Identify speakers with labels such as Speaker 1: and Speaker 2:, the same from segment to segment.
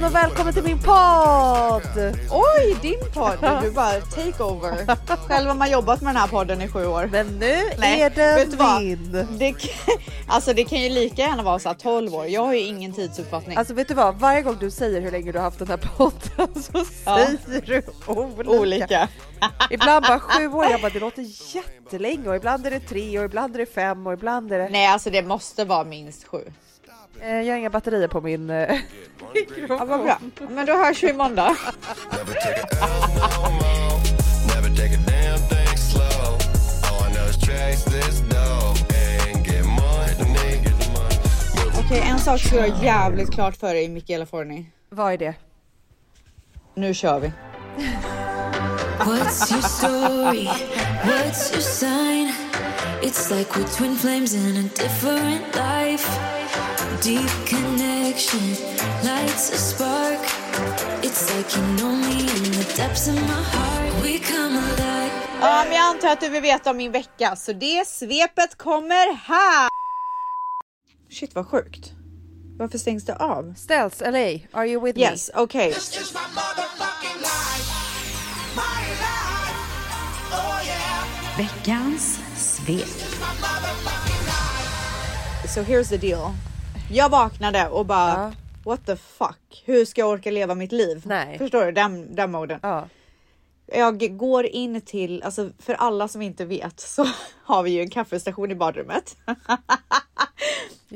Speaker 1: Hej gumman och välkommen till min podd!
Speaker 2: Oj, din podd! Du bara take over. Själv har man jobbat med den här podden i sju år.
Speaker 1: Men nu
Speaker 2: Nej,
Speaker 1: är den min.
Speaker 2: Det, kan- alltså det kan ju lika gärna vara så här 12 år. Jag har ju ingen tidsuppfattning.
Speaker 1: Alltså vet du vad, varje gång du säger hur länge du har haft den här podden så
Speaker 2: Ja.
Speaker 1: säger du olika.
Speaker 2: Olika.
Speaker 1: Ibland bara sju år, jag bara det låter jättelänge och ibland är det tre och ibland är det fem och ibland är det...
Speaker 2: Nej, alltså det måste vara minst sju.
Speaker 1: Eh, Jag har inga batterier på min eh,
Speaker 2: Ja, vad bra. Men då hörs vi
Speaker 3: money.
Speaker 2: Okej, en sak ska jag jävligt klart för dig Michaela Forni.
Speaker 1: Vad är det?
Speaker 2: Nu kör vi.
Speaker 4: What's your story? What's your sign? It's like we're twin flames in a different life. Deep connection lights a spark. It's like you know me in the depths of my heart. We come alive.
Speaker 2: Ja, men jag antar att du vill veta om min vecka, så det svepet kommer här. Shit vad sjukt. Varför stängs det av?
Speaker 1: Ställs LA, are you with
Speaker 2: Yes, okej.
Speaker 5: Veckans svep.
Speaker 2: So here's the deal. Jag vaknade och bara
Speaker 1: Ja.
Speaker 2: what the fuck? Hur ska jag orka leva mitt liv?
Speaker 1: Nej.
Speaker 2: Förstår du den, den moden?
Speaker 1: Ja.
Speaker 2: Jag går in till, alltså för alla som inte vet så har vi ju en kaffestation i badrummet.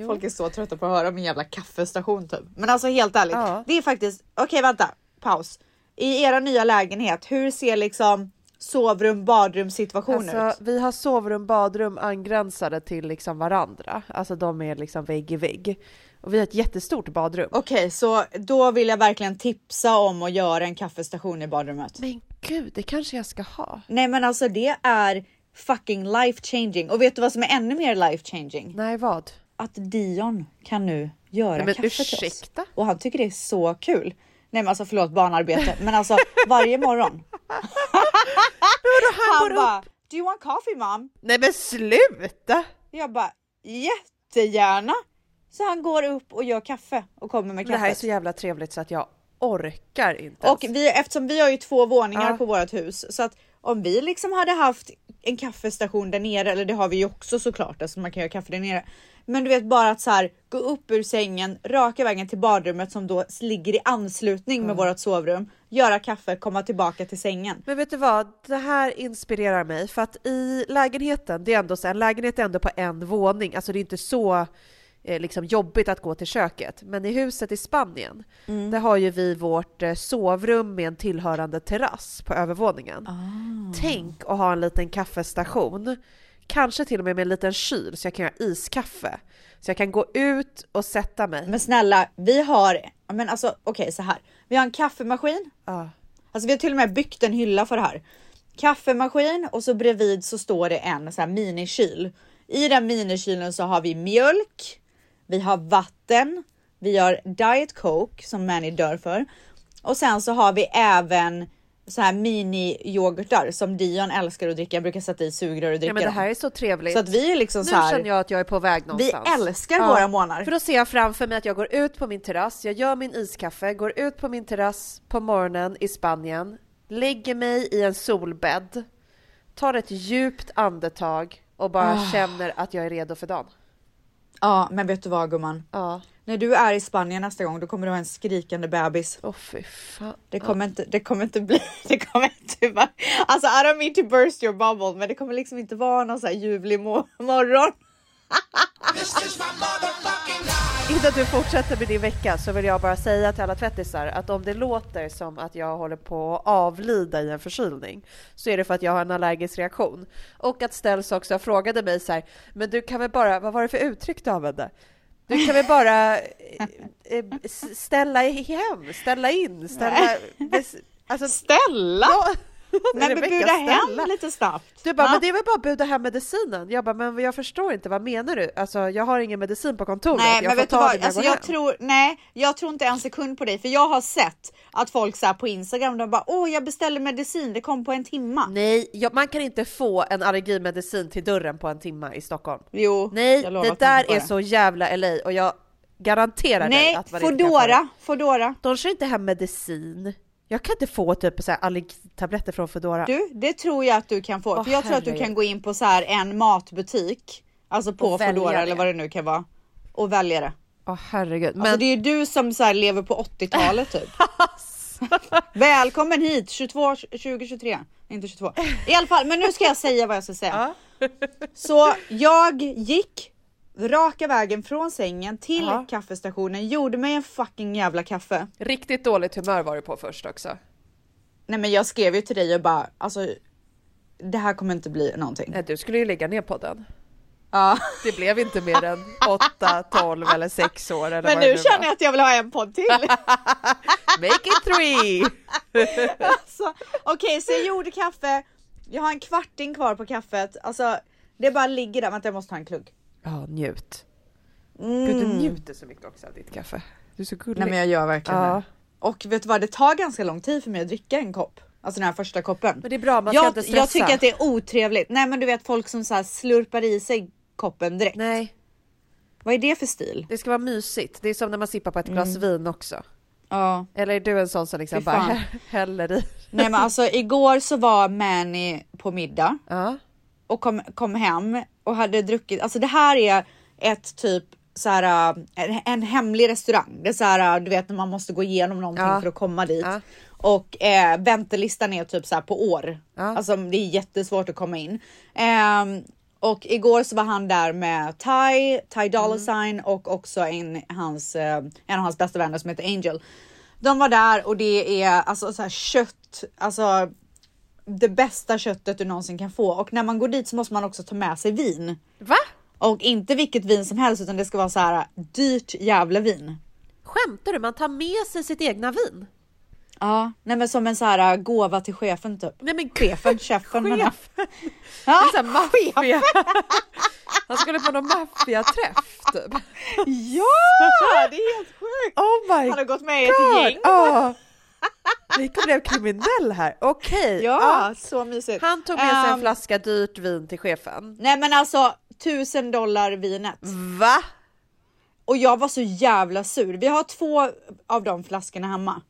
Speaker 2: Folk är så trötta på att höra min jävla kaffestation typ. Men alltså helt ärligt,
Speaker 1: Ja.
Speaker 2: det är faktiskt, okej vänta, paus. I era nya lägenhet, hur ser liksom sovrum, badrum situation ut?
Speaker 1: Alltså, vi har sovrum, badrum angränsade till liksom varandra. Alltså de är liksom vägg i vägg. Och vi har ett jättestort badrum.
Speaker 2: Okej, så då vill jag verkligen tipsa om att göra en kaffestation i badrummet.
Speaker 1: Men gud, det kanske jag ska ha.
Speaker 2: Nej men alltså det är fucking life changing. Och vet du vad som är ännu mer life changing?
Speaker 1: Nej, vad?
Speaker 2: Att Dion kan nu göra
Speaker 1: Nej, men
Speaker 2: kaffe till oss.
Speaker 1: ursäkta?
Speaker 2: Och han tycker det är så kul. Nej men alltså förlåt barnarbete, men alltså varje morgon. han
Speaker 1: går
Speaker 2: bara, do you want coffee mom?
Speaker 1: Nej men sluta!
Speaker 2: Jag bara, jättegärna. Så han går upp och gör kaffe och kommer med
Speaker 1: Det här är så jävla trevligt så att jag orkar inte.
Speaker 2: Och vi, eftersom vi har ju två våningar
Speaker 1: Ja.
Speaker 2: på vårt hus så att om vi liksom hade haft en kaffestation där nere, eller det har vi ju också såklart, alltså man kan göra kaffe där nere. Men du vet bara att så här gå upp ur sängen, raka vägen till badrummet som då ligger i anslutning med vårt sovrum, göra kaffe, komma tillbaka till sängen.
Speaker 1: Men vet du vad? Det här inspirerar mig för att i lägenheten, det är ändå så, en lägenhet är ändå på en våning, alltså det är inte så eh, liksom jobbigt att gå till köket. Men i huset i Spanien,
Speaker 2: Mm.
Speaker 1: där har ju vi vårt eh, sovrum med en tillhörande terrass på övervåningen.
Speaker 2: Ah.
Speaker 1: Tänk att ha en liten kaffestation, kanske till och med med en liten kyl så jag kan göra iskaffe. Så jag kan gå ut och sätta mig.
Speaker 2: Men snälla, vi har, men alltså okej så här. Vi har en kaffemaskin,
Speaker 1: Ja.
Speaker 2: Alltså vi har till och med byggt en hylla för det här. Kaffemaskin och så bredvid så står det en sån här minikyl. I den minikylen så har vi mjölk, vi har vatten, vi har diet coke som Manny dör för och sen så har vi även så här mini yoghurtar som Dion älskar att dricka. Jag brukar sätta i sugrör och dricka
Speaker 1: ja men det
Speaker 2: dem.
Speaker 1: här är så trevligt.
Speaker 2: Så att vi är liksom
Speaker 1: nu
Speaker 2: så här.
Speaker 1: känner jag att jag är på väg
Speaker 2: Vi
Speaker 1: någonstans.
Speaker 2: älskar våra månader.
Speaker 1: För då ser jag framför mig att jag går ut på min terrass, jag gör min iskaffe, går ut på min terrass på morgonen i Spanien, lägger mig i en solbädd, tar ett djupt andetag och bara
Speaker 2: Ah.
Speaker 1: känner att jag är redo för dagen.
Speaker 2: Ja, men vet du vad gumman?
Speaker 1: Ja.
Speaker 2: När du är i Spanien nästa gång, då kommer du ha en skrikande bebis.
Speaker 1: Åh fy fan.
Speaker 2: Det kommer, inte, det kommer inte bli, det kommer inte vara, alltså I don't mean to burst your bubble, men det kommer liksom inte vara någon så här ljuvlig mo- morgon.
Speaker 1: Innan du fortsätter med din vecka så vill jag bara säga till alla tvättisar att om det låter som att jag håller på att avlida i en förkylning så är det för att jag har en allergisk reaktion. Och att Ställs också frågade mig så här, men du kan väl bara, vad var det för uttryck du använde? Du kan väl bara eh, eh, ställa hem, ställa in, ställa... Alltså,
Speaker 2: Stella?
Speaker 1: ja,
Speaker 2: Nej men buda hem lite snabbt.
Speaker 1: Du bara,
Speaker 2: Va?
Speaker 1: men det är väl bara att buda hem medicinen? Jag bara, men jag förstår inte, vad menar du? Alltså jag har ingen medicin på kontoret,
Speaker 2: Nej
Speaker 1: jag
Speaker 2: men vet du vad,
Speaker 1: det jag
Speaker 2: alltså, jag
Speaker 1: hem.
Speaker 2: tror, nej jag tror inte en sekund på dig för jag har sett att folk så på Instagram de bara åh jag beställde medicin det kom på en timma.
Speaker 1: Nej, jag, man kan inte få en allergimedicin till dörren på en timme i Stockholm.
Speaker 2: Jo,
Speaker 1: Nej,
Speaker 2: jag
Speaker 1: det där är
Speaker 2: det.
Speaker 1: så jävla LA och jag garanterar dig
Speaker 2: Nej,
Speaker 1: att man inte kan få det.
Speaker 2: Foodora.
Speaker 1: De kör inte hem medicin. Jag kan inte få typ så här allergitabletter från Foodora.
Speaker 2: Du, det tror jag att du kan få.
Speaker 1: Åh,
Speaker 2: för jag tror att du kan gå in på så här en matbutik, alltså på Foodora eller vad det nu kan vara och välja det.
Speaker 1: Åh herregud. Men
Speaker 2: Alltså det är ju du som så här lever på 80-talet typ. Välkommen hit 22, 2023, inte 22. I alla fall, men nu ska jag säga vad jag ska säga. Så jag gick raka vägen från sängen till
Speaker 1: Ja.
Speaker 2: kaffestationen, gjorde mig en fucking jävla kaffe.
Speaker 1: riktigt dåligt humör var du på först också.
Speaker 2: Nej men jag skrev ju till dig och bara alltså det här kommer inte bli någonting.
Speaker 1: Nej, du skulle ju lägga ner podden.
Speaker 2: Ja.
Speaker 1: Det blev inte mer än 8, 12 eller 6 år eller
Speaker 2: Men nu
Speaker 1: var.
Speaker 2: känner jag att jag vill ha en podd till.
Speaker 1: Make it three!
Speaker 2: Alltså, Okej, så jag gjorde kaffe. Jag har en kvarting kvar på kaffet. Alltså, det bara ligger där. Vänta, jag måste ta en klunk.
Speaker 1: Ja, njut. Gud, du njuter så mycket också av ditt kaffe. Du är så gullig.
Speaker 2: Nej, men jag gör verkligen
Speaker 1: Ja.
Speaker 2: det. Och vet du vad? Det tar ganska lång tid för mig att dricka en kopp. Alltså den här första koppen.
Speaker 1: Men det är bra, man ska
Speaker 2: jag,
Speaker 1: inte stressa.
Speaker 2: jag tycker att det är otrevligt. Nej, men du vet folk som så här slurpar i sig koppen direkt.
Speaker 1: Nej,
Speaker 2: Vad är det för stil?
Speaker 1: det ska vara mysigt. Det är som när man sippar på ett glas vin också.
Speaker 2: Ja.
Speaker 1: Eller är du en sån som liksom bara häller i?
Speaker 2: Nej, men alltså igår så var Manny på middag.
Speaker 1: Ja.
Speaker 2: och kom, kom hem och hade druckit. Alltså det här är ett typ så här, äh, en, en hemlig restaurang. Det är så här, äh, du vet när man måste gå igenom någonting
Speaker 1: Ja.
Speaker 2: för att komma dit.
Speaker 1: Ja.
Speaker 2: Och eh, väntelistan är typ så här på år.
Speaker 1: Ja.
Speaker 2: Alltså det är jättesvårt att komma in. Ehm, och igår så var han där med Ty, Ty Dolla
Speaker 1: Mm.
Speaker 2: Sign och också en, hans, eh, en av hans bästa vänner som heter Angel. De var där och det är alltså så här kött, alltså det bästa köttet du någonsin kan få och när man går dit så måste man också ta med sig vin.
Speaker 1: Va?
Speaker 2: Och inte vilket vin som helst utan det ska vara så här dyrt jävla vin.
Speaker 1: Skämtar du? Man tar med sig sitt egna vin?
Speaker 2: Ja, nej men som en så här gåva till chefen typ.
Speaker 1: Nej men
Speaker 2: Chefen, chefen.
Speaker 1: Chefen.
Speaker 2: Ja,
Speaker 1: Det är maffia. Han skulle på någon maffiaträff typ.
Speaker 2: ja, det är helt sjukt.
Speaker 1: Oh my
Speaker 2: Han har gått med i ett
Speaker 1: god!
Speaker 2: gäng.
Speaker 1: Ja. Nico blev kriminell här. Okej.
Speaker 2: Ja, så mysigt.
Speaker 1: Han tog med sig en
Speaker 2: Ehm,
Speaker 1: flaska dyrt vin till chefen.
Speaker 2: Nej men alltså tusen dollar vinet.
Speaker 1: Va?
Speaker 2: Och jag var så jävla sur. Vi har två av de flaskorna hemma.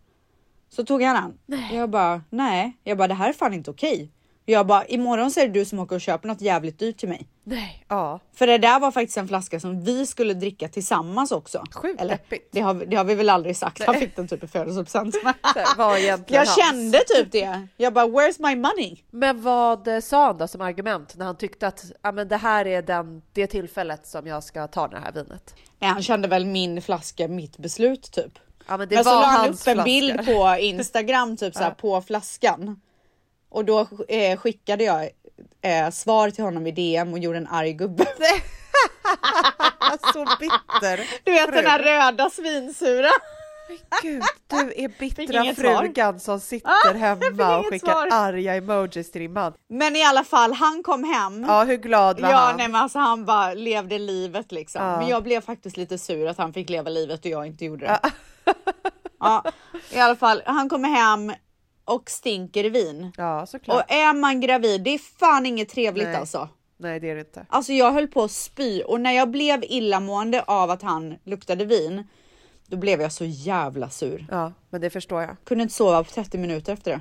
Speaker 2: Så tog han den. Jag bara nej, jag bara det här är fan inte okej. Jag bara imorgon så är det du som åker och köper något jävligt dyrt till mig.
Speaker 1: Nej. Ja.
Speaker 2: För det där var faktiskt en flaska som vi skulle dricka tillsammans också.
Speaker 1: Sjukt
Speaker 2: Eller
Speaker 1: deppigt.
Speaker 2: det har, det har vi väl aldrig sagt. Han fick den typ i födelsedagspresent.
Speaker 1: Så här,
Speaker 2: Jag
Speaker 1: hans.
Speaker 2: kände typ det. Jag bara where's my money?
Speaker 1: Men vad sa han då som argument när han tyckte att ah, men det här är den, det tillfället som jag ska ta det här vinet?
Speaker 2: Nej, han kände väl min flaska mitt beslut typ.
Speaker 1: Ja men det
Speaker 2: Men så
Speaker 1: var
Speaker 2: la han upp en
Speaker 1: flaska.
Speaker 2: bild på Instagram typ såhär på flaskan. Och då eh, skickade jag eh, svar till honom i DM och gjorde en arg gubbe.
Speaker 1: Så bitter.
Speaker 2: Du vet
Speaker 1: Fru.
Speaker 2: den här röda svinsura.
Speaker 1: Gud, du är bittra frugan som sitter
Speaker 2: Ah,
Speaker 1: hemma och skickar
Speaker 2: svar.
Speaker 1: arga emojis till din man.
Speaker 2: Men i alla fall, han kom hem.
Speaker 1: Ja, hur glad var
Speaker 2: Ja,
Speaker 1: han?
Speaker 2: nej men alltså han bara levde livet liksom.
Speaker 1: Ja.
Speaker 2: Men jag blev faktiskt lite sur att han fick leva livet och jag inte gjorde det. Ja, i alla fall, han kommer hem och stinker vin.
Speaker 1: Ja, såklart.
Speaker 2: Och är man gravid, det är fan inget trevligt
Speaker 1: Nej.
Speaker 2: alltså.
Speaker 1: Nej, det är det inte.
Speaker 2: Alltså jag höll på att spy och när jag blev illamående av att han luktade vin, då blev jag så jävla sur.
Speaker 1: Ja, men det förstår jag.
Speaker 2: Kunde inte sova på 30 minuter efter det.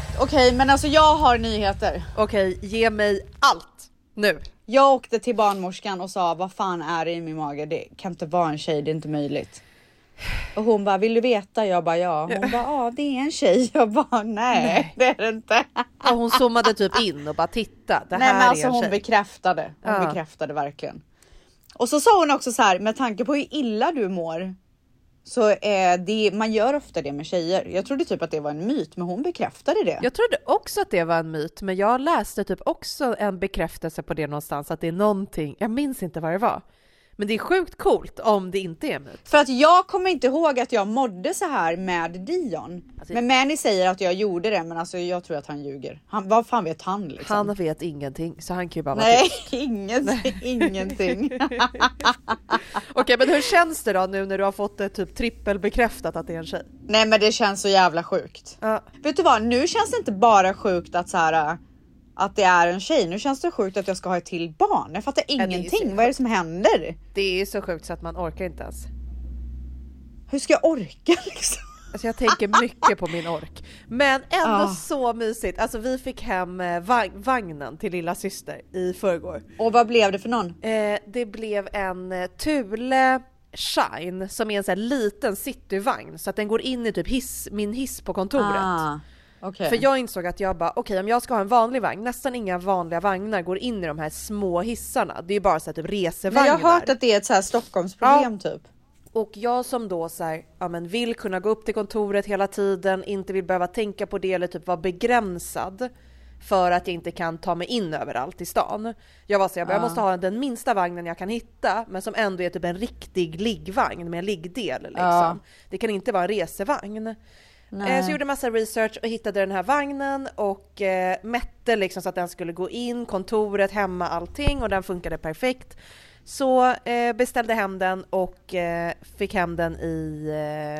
Speaker 2: Okej, men alltså jag har nyheter.
Speaker 1: Okej, ge mig allt nu.
Speaker 2: Jag åkte till barnmorskan och sa vad fan är det i min mage? Det kan inte vara en tjej, det är inte möjligt. Och hon bara, vill du veta? Jag bara ja. Hon bara, ja det är en tjej. Jag bara, nej, det är det inte.
Speaker 1: Och hon zoomade typ in och bara titta. Det här
Speaker 2: Nej men alltså
Speaker 1: är en
Speaker 2: hon
Speaker 1: tjej.
Speaker 2: bekräftade. Hon
Speaker 1: Ja.
Speaker 2: bekräftade verkligen. Och så sa hon också så här, med tanke på hur illa du mår. Så eh, det, man gör ofta det med tjejer. Jag trodde typ att det var en myt, men hon bekräftade det.
Speaker 1: Jag trodde också att det var en myt, men jag läste typ också en bekräftelse på det någonstans, att det är någonting, jag minns inte vad det var. Men det är sjukt coolt om det inte är en myt.
Speaker 2: För att jag kommer inte ihåg att jag mådde så här med Dion.
Speaker 1: Alltså-
Speaker 2: men Manny säger att jag gjorde det, men alltså jag tror att han ljuger. Han, vad fan vet han liksom?
Speaker 1: Han vet ingenting, så han kan ju bara vara
Speaker 2: Nej,
Speaker 1: tyst.
Speaker 2: ingenting. ingenting.
Speaker 1: Okej, men hur känns det då nu när du har fått det typ trippelbekräftat att det är en tjej?
Speaker 2: Nej men det känns så jävla sjukt.
Speaker 1: Ja.
Speaker 2: Vet du vad, nu känns det inte bara sjukt att så här äh, att det är en tjej. Nu känns det sjukt att jag ska ha ett till barn. Jag fattar
Speaker 1: är ju
Speaker 2: ingenting.
Speaker 1: så
Speaker 2: Vad är det som händer?
Speaker 1: Det är så sjukt så att man orkar inte ens.
Speaker 2: Hur ska jag orka liksom?
Speaker 1: Alltså jag tänker mycket på min ork. Men ändå
Speaker 2: Ah.
Speaker 1: så mysigt. Alltså vi fick hem eh, vag- vagnen till lilla syster i förrgår.
Speaker 2: Och vad blev det för någon?
Speaker 1: Eh, det blev en eh, Thule Shine som är en sån här liten cityvagn så att den går in i typ hiss, min hiss på kontoret.
Speaker 2: Ah, okej.
Speaker 1: För jag insåg att jag bara okej om jag ska ha en vanlig vagn, nästan inga vanliga vagnar går in i de här små hissarna. Det är ju bara så här typ
Speaker 2: Men
Speaker 1: resevagnar.
Speaker 2: jag har hört att det är ett så här Stockholmsproblem typ.
Speaker 1: Och jag som då så här, ja, men vill kunna gå upp till kontoret hela tiden, inte vill behöva tänka på det eller typ vara begränsad för att jag inte kan ta mig in överallt i stan. Jag var så jag, bara, jag måste ha den minsta vagnen jag kan hitta, men som ändå är typ en riktig liggvagn med en liggdel. Liksom.
Speaker 2: Ja.
Speaker 1: Det kan inte vara en resevagn. Eh,
Speaker 2: Nej.
Speaker 1: Så jag gjorde massa research och hittade den här vagnen och eh, mätte liksom så att den skulle gå in, kontoret, hemma, allting och den funkade perfekt. Så eh, beställde hem den och eh, fick hem den i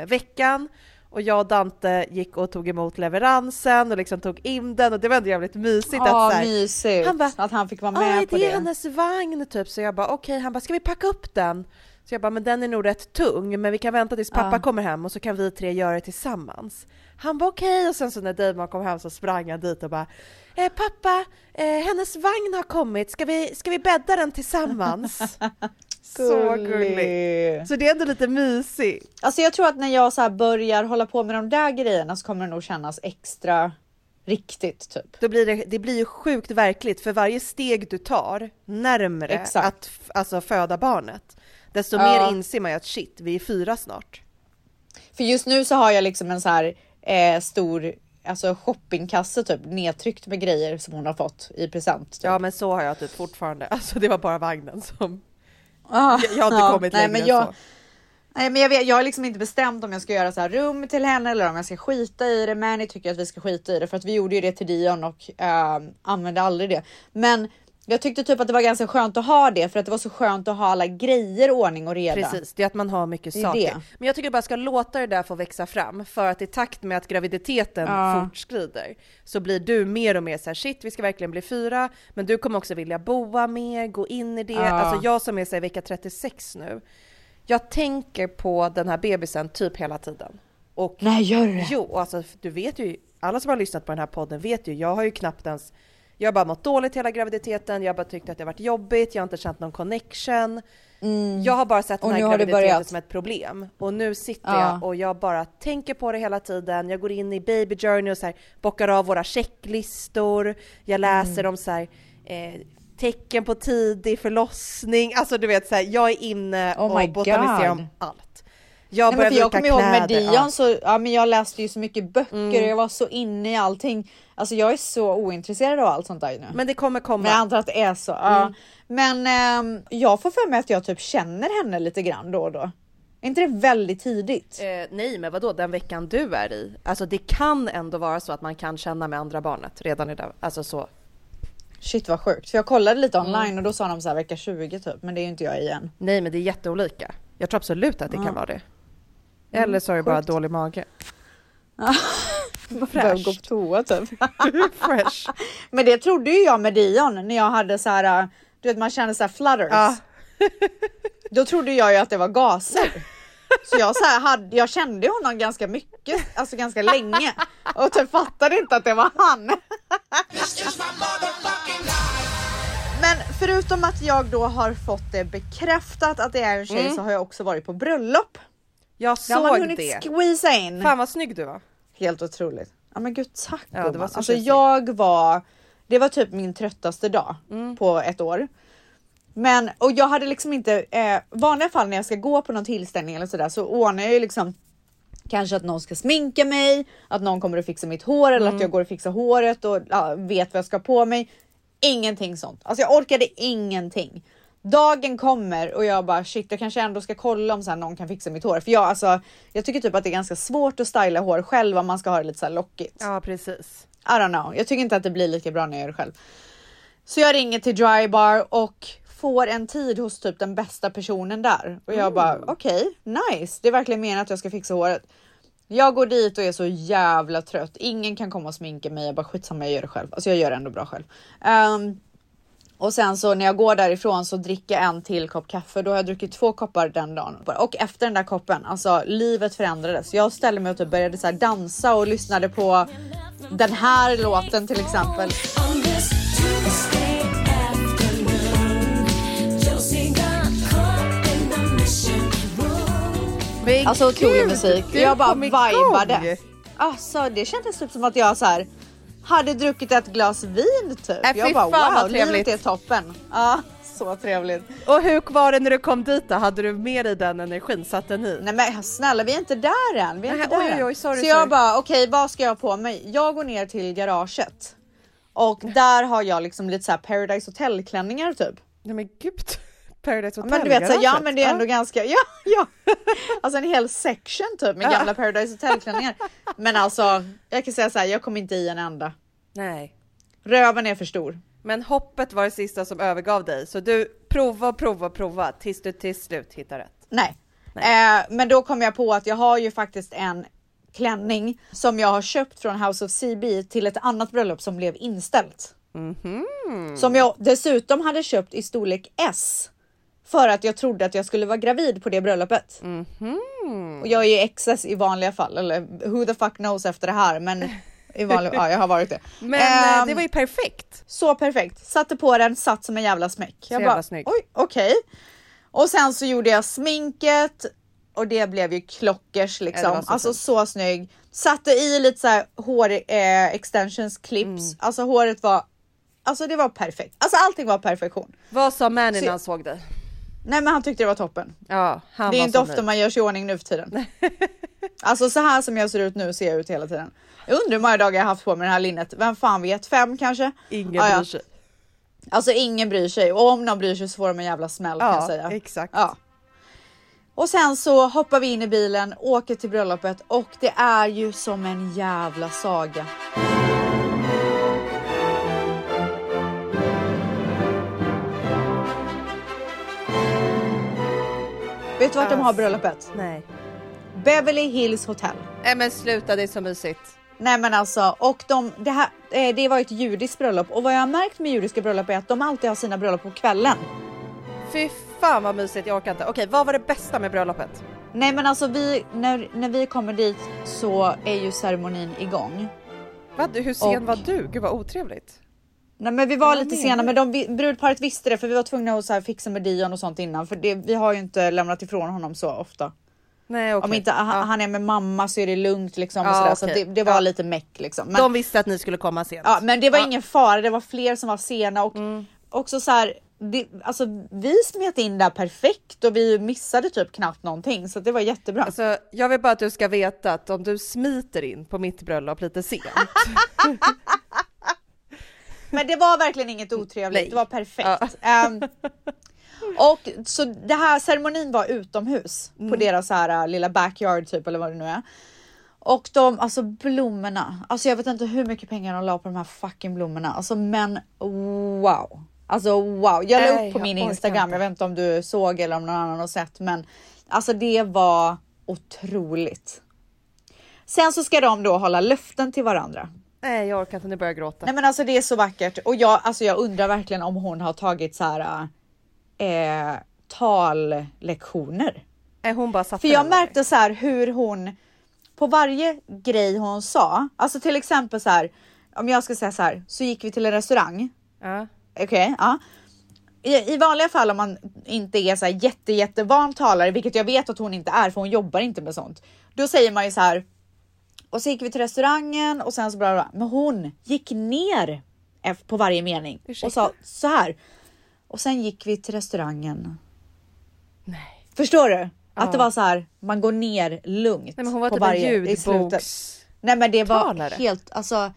Speaker 1: veckan. Och jag och Dante gick och tog emot leveransen och liksom tog in den och det var ändå jävligt mysigt.
Speaker 2: Ja,
Speaker 1: att, så här,
Speaker 2: mysigt
Speaker 1: han bara,
Speaker 2: att han fick vara
Speaker 1: "Ah,
Speaker 2: med på
Speaker 1: det.
Speaker 2: det.
Speaker 1: är hennes vagn typ. Så jag bara okej, han bara ska vi packa upp den? Så jag bara men den är nog rätt tung men vi kan vänta tills pappa
Speaker 2: Ja.
Speaker 1: kommer hem och så kan vi tre göra det tillsammans. Han bara okej och sen så när Damon kom hem så sprang han dit och bara eh, pappa, eh, hennes vagn har kommit, ska vi, ska vi bädda den tillsammans? så gulligt. Så det är ändå lite mysigt.
Speaker 2: Alltså jag tror att när jag så här börjar hålla på med de där grejerna så kommer det nog kännas extra riktigt typ.
Speaker 1: Då blir det, det blir ju sjukt verkligt för varje steg du tar närmre
Speaker 2: Exakt.
Speaker 1: att alltså, föda barnet. Desto
Speaker 2: Ja.
Speaker 1: mer inser man ju att shit, vi är fyra snart.
Speaker 2: För just nu så har jag liksom en så här eh, stor alltså shoppingkasse typ nedtryckt med grejer som hon har fått i present. Typ.
Speaker 1: Ja men så har jag typ fortfarande, alltså det var bara vagnen som...
Speaker 2: Ah,
Speaker 1: Jag, jag har inte
Speaker 2: ja,
Speaker 1: kommit
Speaker 2: nej,
Speaker 1: längre
Speaker 2: men
Speaker 1: än
Speaker 2: jag,
Speaker 1: så.
Speaker 2: Nej men jag, vet, jag har liksom inte bestämt om jag ska göra så här rum till henne eller om jag ska skita i det. Manny tycker att vi ska skita i det för att vi gjorde ju det till Dion och äh, använde aldrig det. Men jag tyckte typ att det var ganska skönt att ha det för att det var så skönt att ha alla grejer ordning och reda.
Speaker 1: Precis, det är att man har mycket saker.
Speaker 2: det.
Speaker 1: Men jag tycker bara ska låta det där få växa fram för att i takt med att graviditeten
Speaker 2: Ja.
Speaker 1: fortskrider så blir du mer och mer så här shit vi ska verkligen bli fyra men du kommer också vilja boa mer, gå in i det.
Speaker 2: Ja.
Speaker 1: Alltså jag som är så här, vecka 36 nu, jag tänker på den här bebisen typ hela tiden. Och
Speaker 2: Nej gör du det?
Speaker 1: Jo, alltså du vet ju, alla som har lyssnat på den här podden vet ju, jag har ju knappt ens, jag har bara mått dåligt hela graviditeten, jag har bara tyckt att det har varit jobbigt, jag har inte känt någon connection. Jag har bara sett den
Speaker 2: Mm.
Speaker 1: Här graviditeten som ett problem. Och nu sitter
Speaker 2: Ja.
Speaker 1: jag och jag bara tänker på det hela tiden. Jag går in i baby journey och så här, bockar av våra checklistor. Jag läser
Speaker 2: Mm.
Speaker 1: om så här, eh, tecken på tidig förlossning. Alltså du vet så här, jag är inne
Speaker 2: Oh
Speaker 1: och botaniserar
Speaker 2: God.
Speaker 1: om allt. Jag
Speaker 2: Nej, men
Speaker 1: börjar
Speaker 2: för jag kommer ihåg med Dion
Speaker 1: ja.
Speaker 2: så ja, men jag läste ju så mycket böcker
Speaker 1: Mm.
Speaker 2: och jag var så inne i allting. Alltså jag är så ointresserad av allt sånt där nu.
Speaker 1: Men det kommer komma.
Speaker 2: Men jag antar att det är så. Ja.
Speaker 1: Mm.
Speaker 2: Men ehm, jag får för mig att jag typ känner henne lite grann då och då. Är inte det väldigt tidigt?
Speaker 1: Eh, nej, men vadå, den veckan du är i? Alltså det kan ändå vara så att man kan känna med andra barnet redan idag. Alltså så.
Speaker 2: Shit vad sjukt. För jag kollade lite
Speaker 1: Mm.
Speaker 2: online och då sa de så här vecka 20 typ. Men det är ju inte jag igen.
Speaker 1: Nej, men det är jätteolika. Jag tror absolut att det
Speaker 2: Ja.
Speaker 1: kan vara det. Eller så är det bara dålig mage.
Speaker 2: Behöver gå på toa typ.
Speaker 1: Fresh.
Speaker 2: Men det trodde ju jag med Dion när jag hade så här, du vet man kände så här flutters.
Speaker 1: Ja.
Speaker 2: Då trodde jag ju att det var gaser. Så jag, så här hade, jag kände honom ganska mycket, alltså ganska länge och typ fattade inte att det var han. Men förutom att jag då har fått det bekräftat att det är en tjej så har jag också varit på bröllop.
Speaker 1: Jag
Speaker 2: Det har man
Speaker 1: såg
Speaker 2: hunnit
Speaker 1: det.
Speaker 2: squeeza in.
Speaker 1: Fan vad snygg du var.
Speaker 2: Helt otroligt. Ja men gud tack
Speaker 1: Ja, det var så
Speaker 2: Alltså jag var, det var typ min tröttaste dag
Speaker 1: Mm.
Speaker 2: på ett år. Men och jag hade liksom inte, eh, vanliga fall när jag ska gå på någon tillställning eller sådär så ordnar jag ju liksom Kanske att någon ska sminka mig, att någon kommer att fixa mitt hår eller
Speaker 1: Mm.
Speaker 2: att jag går och fixar håret och ja, vet vad jag ska på mig. Ingenting sånt. Alltså jag orkade ingenting. Dagen kommer och jag bara shit, jag kanske ändå ska kolla om så någon kan fixa mitt hår. För jag, alltså, jag tycker typ att det är ganska svårt att styla hår själv om man ska ha det lite så lockigt.
Speaker 1: Ja precis.
Speaker 2: I don't know. Jag tycker inte att det blir lika bra när jag gör det själv. Så jag ringer till Drybar och får en tid hos typ den bästa personen där och jag bara okej, nice. Det är verkligen meningen att jag ska fixa håret. Jag går dit och är så jävla trött. Ingen kan komma och sminka mig. Jag bara skitsamma, jag gör det själv. Alltså jag gör det ändå bra själv. Ehm, och sen så när jag går därifrån så dricker jag en till kopp kaffe. Då har jag druckit två koppar den dagen. Och efter den där koppen, alltså livet förändrades. Jag ställde mig och typ började så dansa och lyssnade på den här låten till exempel.
Speaker 1: Men
Speaker 2: Alltså otrolig musik. Jag bara vibade. Alltså det kändes typ som att jag så här hade druckit ett glas vin typ.
Speaker 1: Äh,
Speaker 2: jag bara
Speaker 1: fan,
Speaker 2: wow, livet
Speaker 1: trevligt."
Speaker 2: är toppen. Ja, så trevligt.
Speaker 1: Och hur var det när du kom dit då? Hade du med dig den energin? Satt den i?
Speaker 2: Nej men snälla vi är inte där än. Vi är
Speaker 1: Nej,
Speaker 2: inte där
Speaker 1: oj, oj, oj, sorry,
Speaker 2: så jag
Speaker 1: sorry.
Speaker 2: bara okej vad ska jag ha på mig? Jag går ner till garaget. Och där har jag liksom lite så här Paradise Hotel klänningar typ.
Speaker 1: Nej men gud. Paradise
Speaker 2: Ja,
Speaker 1: Hotel
Speaker 2: men du vet så, ja men det är ändå ganska, ja ja. Alltså en hel section typ med
Speaker 1: Ja.
Speaker 2: gamla Paradise Hotel klänningar. Men alltså jag kan säga så här, jag kom inte i en enda.
Speaker 1: Nej.
Speaker 2: Röven är för stor.
Speaker 1: Men hoppet var det sista som övergav dig. Så du prova och prova och prova tills du till slut hittar rätt.
Speaker 2: Nej. Eh, men då kom jag på att jag har ju faktiskt en klänning som jag har köpt från House of CB till ett annat bröllop som blev inställt. Som jag dessutom hade köpt i storlek S. För att jag trodde att jag skulle vara gravid på det bröllopet. Och jag är ju XS i vanliga fall, eller who the fuck knows efter det här, men i vanliga, ja jag har varit det.
Speaker 1: Men
Speaker 2: Ehm,
Speaker 1: det var ju perfekt.
Speaker 2: så perfekt. Satte på den, satt som en jävla smäck. Jag
Speaker 1: jävla
Speaker 2: bara,
Speaker 1: snygg.
Speaker 2: oj, okej. Och sen så gjorde jag sminket och det blev ju klockers
Speaker 1: Ja,
Speaker 2: liksom.
Speaker 1: var så
Speaker 2: alltså så snygg. Satte i lite så här hår eh, extensions clips.
Speaker 1: Mm.
Speaker 2: Alltså håret var, alltså det var perfekt. Alltså allting var perfektion.
Speaker 1: Vad sa
Speaker 2: Så-
Speaker 1: när han såg dig?
Speaker 2: Nej men han tyckte det var toppen.
Speaker 1: Ja, han
Speaker 2: det är inte ofta
Speaker 1: nöjd.
Speaker 2: man gör sig i ordning nu för tiden. alltså så här som jag ser ut nu ser jag ut hela tiden. Jag undrar hur många dagar jag haft på mig det här linnet. Vem fan vet? Fem kanske?
Speaker 1: Ingen
Speaker 2: Ja, ja.
Speaker 1: bryr sig.
Speaker 2: Alltså ingen bryr sig och om någon bryr sig så får de en jävla smäll kan jag
Speaker 1: Ja,
Speaker 2: säga.
Speaker 1: exakt.
Speaker 2: Ja. Och sen så hoppar vi in i bilen, åker till bröllopet och det är ju som en jävla saga. Vet du vart de har bröllopet?
Speaker 1: Nej.
Speaker 2: Beverly Hills Hotel.
Speaker 1: Nej men sluta, det är så mysigt.
Speaker 2: Nej men alltså, och de, det, här, eh, det var ett judiskt bröllop och vad jag har märkt med judiska bröllop är att de alltid har sina bröllop på kvällen.
Speaker 1: Fy fan vad mysigt, jag orkar inte. Okej, vad var det bästa med bröllopet?
Speaker 2: Nej men alltså vi, när, när vi kommer dit så är ju ceremonin igång.
Speaker 1: Va, du, hur sen
Speaker 2: Och-
Speaker 1: var du? Gud vad otrevligt.
Speaker 2: Nej men vi var lite sena men de, brudparet visste det för vi var tvungna att så fixa med Dion och sånt innan för det, vi har ju inte lämnat ifrån honom så ofta.
Speaker 1: Nej okej.
Speaker 2: Om inte han,
Speaker 1: Ja.
Speaker 2: han är med mamma så är det lugnt liksom och
Speaker 1: Ja,
Speaker 2: sådär, så det, det var
Speaker 1: Ja.
Speaker 2: lite meck liksom. Men,
Speaker 1: De visste att ni skulle komma sent.
Speaker 2: ja, men det var.
Speaker 1: Mm.
Speaker 2: ingen fara, det var fler som var sena och också så här. Det, alltså vi smet in där perfekt och vi missade typ knappt någonting så det var jättebra.
Speaker 1: Alltså, jag vill bara att du ska veta att om du smiter in på mitt bröllop lite sent.
Speaker 2: Men det var verkligen inget otrevligt,
Speaker 1: Nej.
Speaker 2: det var perfekt.
Speaker 1: Ja.
Speaker 2: Ehm, och så det här ceremonin var utomhus
Speaker 1: Mm.
Speaker 2: på deras här äh, lilla backyard typ eller vad det nu är. Och de, alltså blommorna, alltså jag vet inte hur mycket pengar de la på de här fucking blommorna, alltså men wow. Alltså wow, jag la upp på min Instagram,
Speaker 1: inte.
Speaker 2: jag vet inte om du såg eller om någon annan har sett men alltså det var otroligt. Sen så ska de då hålla löften till varandra.
Speaker 1: Nej, jag orkar inte, nu börjar jag gråta.
Speaker 2: Nej men alltså det är så vackert och jag, alltså jag undrar verkligen om hon har tagit så här eh, tallektioner.
Speaker 1: Nej, hon bara satte
Speaker 2: För jag
Speaker 1: där.
Speaker 2: märkte så här hur hon på varje grej hon sa, alltså till exempel så här om jag ska säga så här så gick vi till en restaurang.
Speaker 1: Ja.
Speaker 2: Okej, ja. I, I vanliga fall om man inte är så här jätte jättevan talare, vilket jag vet att hon inte är för hon jobbar inte med sånt. Då säger man ju så här. Och så gick vi till restaurangen och sen så bla bla. bla. Men hon gick ner på varje mening och sa så här. Och sen gick vi till restaurangen.
Speaker 1: Nej.
Speaker 2: Förstår du? Att
Speaker 1: Ja.
Speaker 2: det var så här. Man går ner lugnt.
Speaker 1: Nej, men hon var
Speaker 2: på
Speaker 1: typ en
Speaker 2: varje, slutet.
Speaker 1: ljudboks...
Speaker 2: Nej men det var
Speaker 1: talare.
Speaker 2: helt alltså.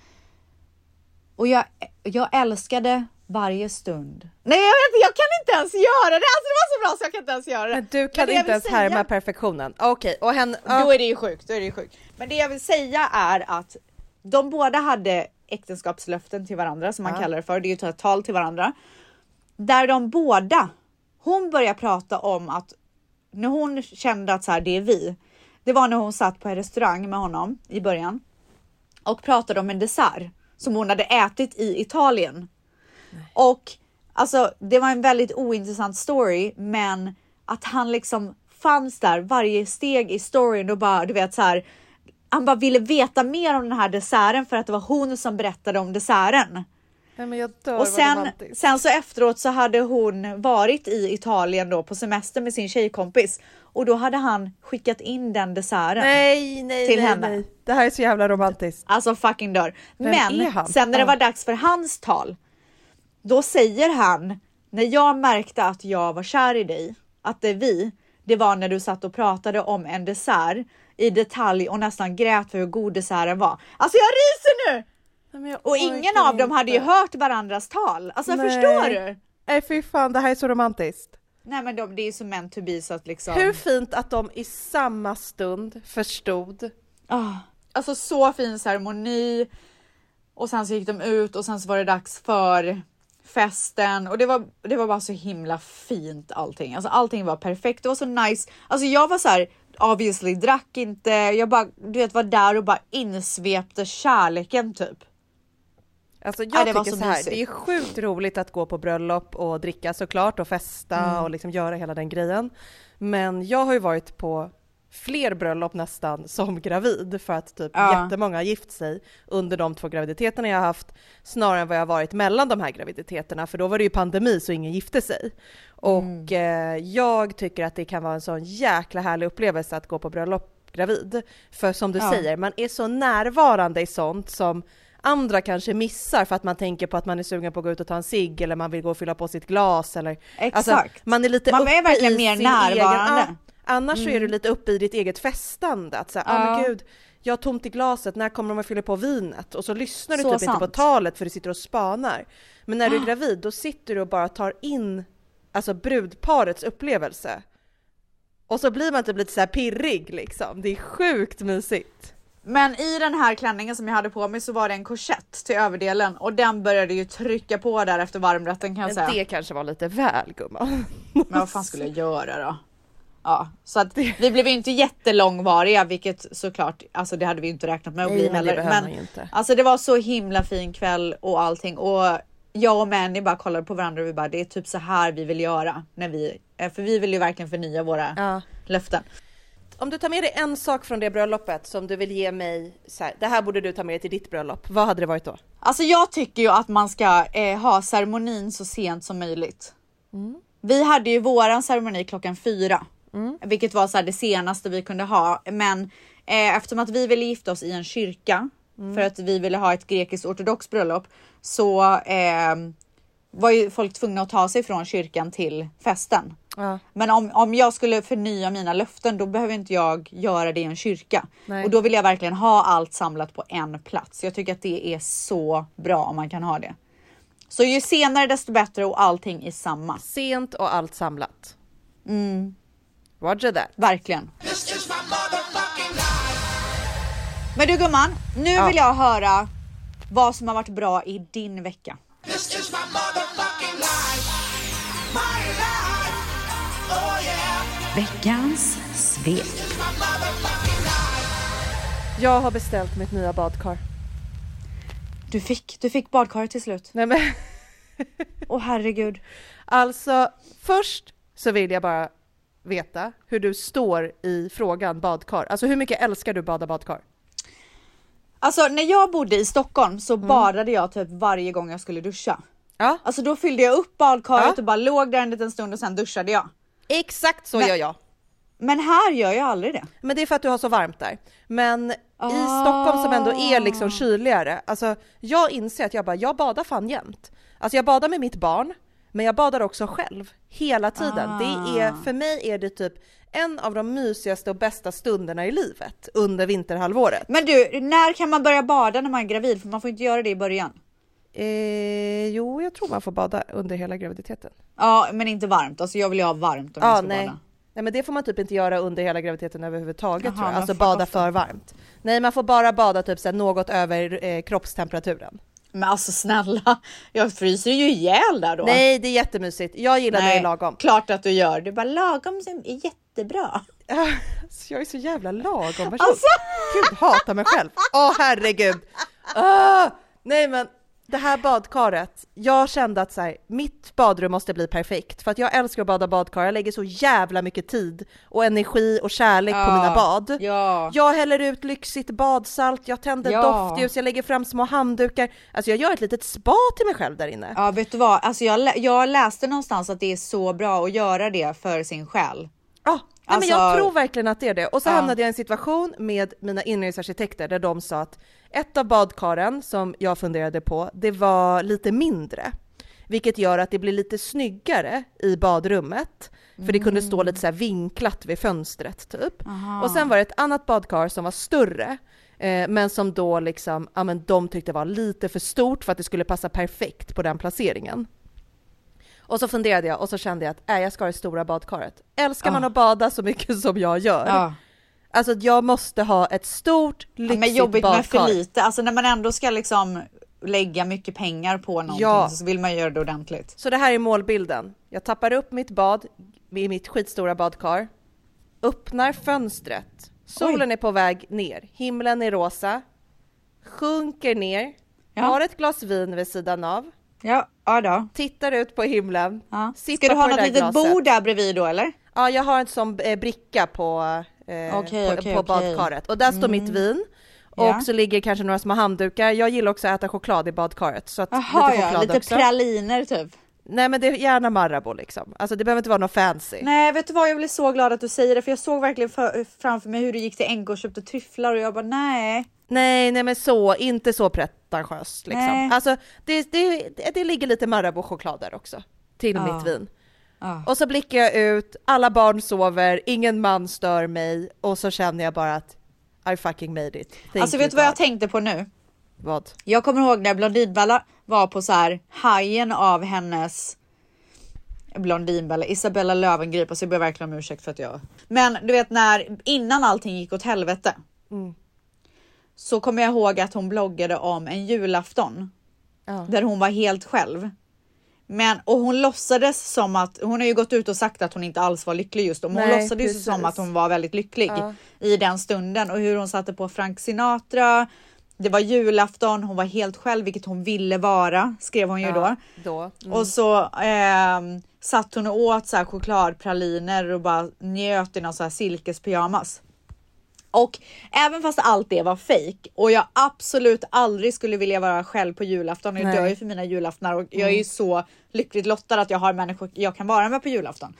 Speaker 2: Och jag, jag älskade varje stund. Nej jag vet inte, jag kan inte ens göra det. Alltså det var så bra så jag kan inte ens göra det.
Speaker 1: Men du kan
Speaker 2: jag
Speaker 1: inte ens
Speaker 2: säga-
Speaker 1: härma perfektionen. Okej, och hen...
Speaker 2: Då är det ju sjukt, då är det ju sjukt. Men det jag vill säga är att de båda hade äktenskapslöften till varandra som man
Speaker 1: Ja.
Speaker 2: kallar det för. Det är ju ett tal till varandra. Där de båda, hon börjar prata om att när hon kände att så här, det är vi. Det var när hon satt på en restaurang med honom i början och pratade om en dessert som hon hade ätit i Italien. Och alltså, det var en väldigt ointressant story, men att han liksom fanns där varje steg i storyn och bara, du vet så här. Han bara ville veta mer om den här desserten för att det var hon som berättade om desserten.
Speaker 1: Nej, men jag dör,
Speaker 2: Och sen, sen så efteråt så hade hon varit i Italien då på semester med sin tjejkompis och då hade han skickat in den desserten.
Speaker 1: Nej, nej,
Speaker 2: till
Speaker 1: nej,
Speaker 2: henne.
Speaker 1: nej. Det här är så jävla romantiskt.
Speaker 2: Alltså fucking dör.
Speaker 1: Vem
Speaker 2: Men sen när det var dags för hans tal, då säger han, när jag märkte att jag var kär i dig, att det är vi, det var när du satt och pratade om en dessert i detalj och nästan grät för hur god desserten var. Alltså jag ryser nu!
Speaker 1: Nej,
Speaker 2: Och ingen av dem hade ju hört varandras tal. Alltså
Speaker 1: Nej.
Speaker 2: förstår du?
Speaker 1: Nej fy fan, det här är så romantiskt.
Speaker 2: Nej men de, det är ju så meant to be så att liksom.
Speaker 1: Hur fint att de i samma stund förstod.
Speaker 2: Ah, alltså så fin ceremoni. Och sen så gick de ut och sen så var det dags för festen och det var, det var bara så himla fint allting. Alltså allting var perfekt. Det var så nice. Alltså jag var så här obviously drack inte. Jag bara du vet var där och bara insvepte kärleken typ.
Speaker 1: Alltså jag
Speaker 2: var
Speaker 1: tycker
Speaker 2: så
Speaker 1: så, här, det är sjukt roligt att gå på bröllop och dricka såklart och festa
Speaker 2: Mm.
Speaker 1: och liksom göra hela den grejen. Men jag har ju varit på fler bröllop nästan som gravid för att typ
Speaker 2: Ja.
Speaker 1: jättemånga har gift sig under de två graviditeterna jag har haft snarare än vad jag har varit mellan de här graviditeterna för då var det ju pandemi så ingen gifte sig. Och
Speaker 2: Mm.
Speaker 1: eh, jag tycker att det kan vara en sån jäkla härlig upplevelse att gå på bröllop gravid. För som du
Speaker 2: Ja.
Speaker 1: säger, man är så närvarande i sånt som andra kanske missar för att man tänker på att man är sugen på att gå ut och ta en cigg eller man vill gå och fylla på sitt glas eller alltså,
Speaker 2: Exakt.
Speaker 1: man är lite
Speaker 2: Man
Speaker 1: uppe
Speaker 2: är verkligen
Speaker 1: i
Speaker 2: mer
Speaker 1: sin
Speaker 2: närvarande.
Speaker 1: Egen, annars så är du lite uppe i ditt eget festande att säga, ja
Speaker 2: Ja.
Speaker 1: men gud, jag har tomt i glaset, när kommer de att fylla på vinet? Och så lyssnar du
Speaker 2: Så
Speaker 1: typ inte på
Speaker 2: sant.
Speaker 1: talet för du sitter och spanar. Men när du är gravid då sitter du och bara tar in alltså brudparets upplevelse. Och så blir man typ lite så här pirrig liksom. Det är sjukt mysigt.
Speaker 2: Men i den här klänningen som jag hade på mig så var det en korsett till överdelen och den började ju trycka på där efter varmrätten kan jag
Speaker 1: Men
Speaker 2: säga.
Speaker 1: det kanske var lite väl gumman.
Speaker 2: Men vad fan skulle jag göra då? Ja, så att vi blev ju inte jättelångvariga, vilket såklart, alltså det hade vi inte räknat med att bli heller. Men
Speaker 1: inte.
Speaker 2: alltså det var så himla fin kväll och allting och jag och Manny bara kollade på varandra och vi bara det är typ så här vi vill göra när vi, eh, för vi vill ju verkligen förnya våra
Speaker 1: Ja.
Speaker 2: löften.
Speaker 1: Om du tar med dig en sak från det bröllopet som du vill ge mig, så här, det här borde du ta med dig till ditt bröllop. Vad hade det varit då?
Speaker 2: Alltså jag tycker ju att man ska eh, ha ceremonin så sent som möjligt. Vi hade ju våran ceremoni klockan fyra, vilket var så här det senaste vi kunde ha. Men eh, eftersom att vi ville gifta oss i en kyrka för att vi ville ha ett grekiskt ortodox bröllop så eh, var ju folk tvungna att ta sig från kyrkan till festen.
Speaker 1: Ja.
Speaker 2: Men om, om jag skulle förnya mina löften då behöver inte jag göra det i en kyrka.
Speaker 1: Nej.
Speaker 2: Och då vill jag verkligen ha allt samlat på en plats. Jag tycker att det är så bra om man kan ha det. Så ju senare desto bättre och allting är samma.
Speaker 1: Sent och allt samlat. Mm. Roger that.
Speaker 2: Verkligen. Men du gumman, nu vill jag höra vad som har varit bra i din vecka.
Speaker 6: Veckans svep.
Speaker 1: Jag har beställt mitt nya badkar.
Speaker 2: Du fick, du fick badkaret till slut.
Speaker 1: Nej men
Speaker 2: Åh herregud.
Speaker 1: alltså först så vill jag bara veta hur du står i frågan badkar. Alltså hur mycket älskar du bada badkar?
Speaker 2: Alltså när jag bodde i Stockholm så badade jag typ varje gång jag skulle duscha.
Speaker 1: Ja,
Speaker 2: Alltså då fyllde jag upp badkaret
Speaker 1: Ja.
Speaker 2: och bara låg där en liten stund och sen duschade jag.
Speaker 1: exakt så
Speaker 2: Men-
Speaker 1: gör jag.
Speaker 2: Men här gör jag aldrig det.
Speaker 1: Men det är för att du har så varmt där. Men i
Speaker 2: Ah.
Speaker 1: Stockholm som ändå är liksom kyligare, alltså jag inser att jag bara, jag badar fan jämt. Alltså jag badar med mitt barn, men jag badar också själv hela tiden. Det är, för mig är det typ en av de mysigaste och bästa stunderna i livet under vinterhalvåret.
Speaker 2: Men du, när kan man börja bada när man är gravid? För man får inte göra det i början.
Speaker 1: Eh, jo, jag tror man får bada under hela graviditeten.
Speaker 2: Ja, men inte varmt. Alltså jag vill ju ha varmt om jag
Speaker 1: Ja,
Speaker 2: ska
Speaker 1: nej.
Speaker 2: bada.
Speaker 1: Nej men det får man typ inte göra under hela graviditeten överhuvudtaget
Speaker 2: Jaha,
Speaker 1: tror jag. Alltså bada för varmt. Nej man får bara bada typ så något över eh, kroppstemperaturen.
Speaker 2: Men alltså snälla, jag fryser ju ihjäl där då.
Speaker 1: Nej det är jättemysigt. Jag gillar det i lagom.
Speaker 2: klart att du gör. Du bara lagom är jättebra.
Speaker 1: Alltså, jag är så jävla lagom person.
Speaker 2: Alltså.
Speaker 1: Gud hatar mig själv. Åh herregud. Ah, nej men det här badkaret, jag kände att så här, mitt badrum måste bli perfekt för att jag älskar att bada badkar. Jag lägger så jävla mycket tid och energi och kärlek på
Speaker 2: Ja,
Speaker 1: mina bad.
Speaker 2: ja.
Speaker 1: Jag häller ut lyxigt badsalt, jag tänder
Speaker 2: Ja.
Speaker 1: doftljus, jag lägger fram små handdukar. Alltså jag gör ett litet spa till mig själv där inne.
Speaker 2: Ja, vet du vad? Alltså jag, lä- jag läste någonstans att det är så bra att göra det för sin själ.
Speaker 1: Ja, nej, men jag
Speaker 2: Alltså-
Speaker 1: tror verkligen att det är det. Och så hamnade jag i en situation med mina inredningsarkitekter där de sa att ett av badkaren som jag funderade på, det var lite mindre. Vilket gör att det blir lite snyggare i badrummet. För det kunde stå lite så här vinklat vid fönstret typ. Och sen var det ett annat badkar som var större. Eh, men som då liksom, ja men de tyckte var lite för stort för att det skulle passa perfekt på den placeringen. Och så funderade jag och så kände jag att äh, jag ska ha det stora badkaret. Älskar man
Speaker 2: Ah.
Speaker 1: att bada så mycket som jag gör,
Speaker 2: Ja.
Speaker 1: Alltså jag måste ha ett stort
Speaker 2: Ja,
Speaker 1: lyxigt
Speaker 2: men jobbigt
Speaker 1: badkar.
Speaker 2: med för lite. Alltså när man ändå ska liksom lägga mycket pengar på någonting
Speaker 1: Ja.
Speaker 2: så vill man göra det ordentligt.
Speaker 1: Så det här är målbilden. Jag tappar upp mitt bad i mitt skitstora badkar, öppnar fönstret, solen är på väg ner, himlen är rosa, sjunker ner,
Speaker 2: Ja.
Speaker 1: har ett glas vin vid sidan av,
Speaker 2: Ja, ja då.
Speaker 1: tittar ut på himlen,
Speaker 2: Ja. Ska du ha något litet
Speaker 1: glaset.
Speaker 2: bord där bredvid då eller?
Speaker 1: Ja, jag har en sån eh, bricka på, eh,
Speaker 2: Okej,
Speaker 1: på,
Speaker 2: okej,
Speaker 1: på
Speaker 2: okej.
Speaker 1: badkaret och där står mitt vin. Och
Speaker 2: Ja.
Speaker 1: så ligger kanske några små handdukar. Jag gillar också att äta choklad i badkaret. Så att
Speaker 2: Jaha
Speaker 1: lite
Speaker 2: ja,
Speaker 1: choklad
Speaker 2: lite
Speaker 1: också.
Speaker 2: praliner typ.
Speaker 1: Nej men det är gärna Marabou liksom. Alltså det behöver inte vara något fancy.
Speaker 2: Nej vet du vad, jag blir så glad att du säger det för jag såg verkligen för, framför mig hur du gick till NK och köpte tryfflar och jag bara nej.
Speaker 1: Nej, nej men så, inte så pretentiöst liksom.
Speaker 2: Nej.
Speaker 1: Alltså det, det, det ligger lite Marabou-choklad där också. Till
Speaker 2: Ja.
Speaker 1: mitt vin.
Speaker 2: Ja.
Speaker 1: Och så blickar jag ut, alla barn sover, ingen man stör mig och så känner jag bara att I fucking made it. Thank
Speaker 2: Alltså vet du vad jag tänkte på nu?
Speaker 1: Vad?
Speaker 2: Jag kommer ihåg när Blondinbella var på så här hajen av hennes Blondinbella, Isabella Löwengrip, alltså jag ber verkligen om ursäkt för att jag... Men du vet när, innan allting gick åt helvete.
Speaker 1: Mm.
Speaker 2: Så kommer jag ihåg att hon bloggade om en julafton.
Speaker 1: Ja.
Speaker 2: Där hon var helt själv. Men, och hon låtsades som att, hon har ju gått ut och sagt att hon inte alls var lycklig just då, men hon
Speaker 1: Nej,
Speaker 2: låtsades ju
Speaker 1: precis.
Speaker 2: som att hon var väldigt lycklig
Speaker 1: Ja.
Speaker 2: i den stunden och hur hon satte på Frank Sinatra. Det var julafton, hon var helt själv, vilket hon ville vara, skrev hon ju då.
Speaker 1: Ja, då. Mm.
Speaker 2: Och så ehm, satt hon och åt så här chokladpraliner och bara njöt i någon så här silkespyjamas. Och även fast allt det var fejk och jag absolut aldrig skulle vilja vara själv på julafton. Jag
Speaker 1: Nej.
Speaker 2: dör ju för mina julaftnar och jag är ju så lyckligt lottad att jag har människor jag kan vara med på julafton.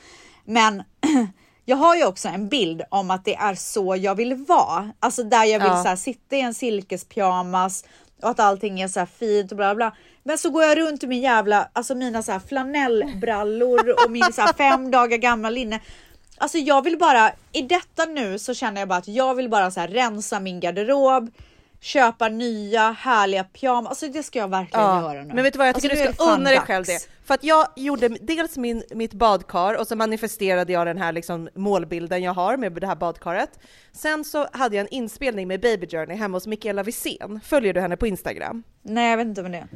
Speaker 2: Men jag har ju också en bild om att det är så jag vill vara. Alltså där jag vill
Speaker 1: Ja.
Speaker 2: så här, sitta i en silkespyjamas och att allting är så här fint och bla bla. Men så går jag runt i min jävla, alltså mina så här flanellbrallor och min så här fem dagar gamla linne. Alltså jag vill bara, i detta nu så känner jag bara att jag vill bara så här rensa min garderob, köpa nya härliga pyjamas. Alltså det ska jag verkligen göra nu.
Speaker 1: Men vet du vad, jag
Speaker 2: alltså,
Speaker 1: tycker
Speaker 2: är
Speaker 1: du ska unna dig själv det. För att jag gjorde dels min, mitt badkar och så manifesterade jag den här liksom målbilden jag har med det här badkaret. Sen så hade jag en inspelning med Baby Journey hemma hos Mikaela Wisén. Följer du henne på Instagram?
Speaker 2: Nej jag vet inte vad det är.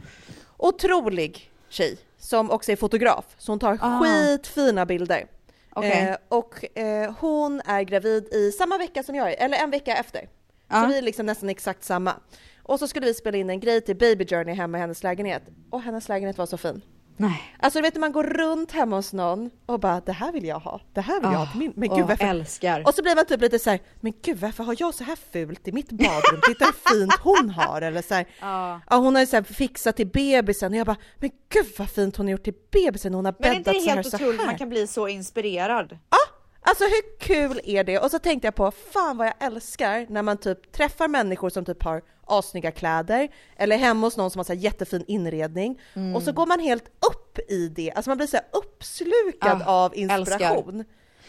Speaker 1: Otrolig tjej som också är fotograf, så hon tar
Speaker 2: Ah.
Speaker 1: skitfina bilder.
Speaker 2: Okej.
Speaker 1: Eh, och eh, hon är gravid i samma vecka som jag är, eller en vecka efter. Så vi är liksom nästan exakt samma. Och så skulle vi spela in en grej till Baby Journey hemma i hennes lägenhet. Och hennes lägenhet var så fin.
Speaker 2: Nej.
Speaker 1: Alltså du vet när man går runt hemma hos någon och bara det här vill jag ha, det här vill jag ha till min, men gud
Speaker 2: åh,
Speaker 1: varför?
Speaker 2: älskar.
Speaker 1: Och så blir man typ lite så här, men gud varför har jag så här fult i mitt badrum? Titta hur fint hon har eller så här,
Speaker 2: Ja.
Speaker 1: ja hon har ju så här fixat till bebisen och jag bara, men gud vad fint hon har gjort till bebisen, hon har
Speaker 2: Men är
Speaker 1: bäddat
Speaker 2: det
Speaker 1: så här
Speaker 2: helt
Speaker 1: så
Speaker 2: otroligt?
Speaker 1: här.
Speaker 2: Man kan bli så inspirerad.
Speaker 1: Alltså hur kul är det? Och så tänkte jag på, fan vad jag älskar när man typ träffar människor som typ har assnygga kläder eller hemma hos någon som har så jättefin inredning
Speaker 2: Mm.
Speaker 1: och så går man helt upp i det, alltså man blir så uppslukad
Speaker 2: Ah,
Speaker 1: av inspiration.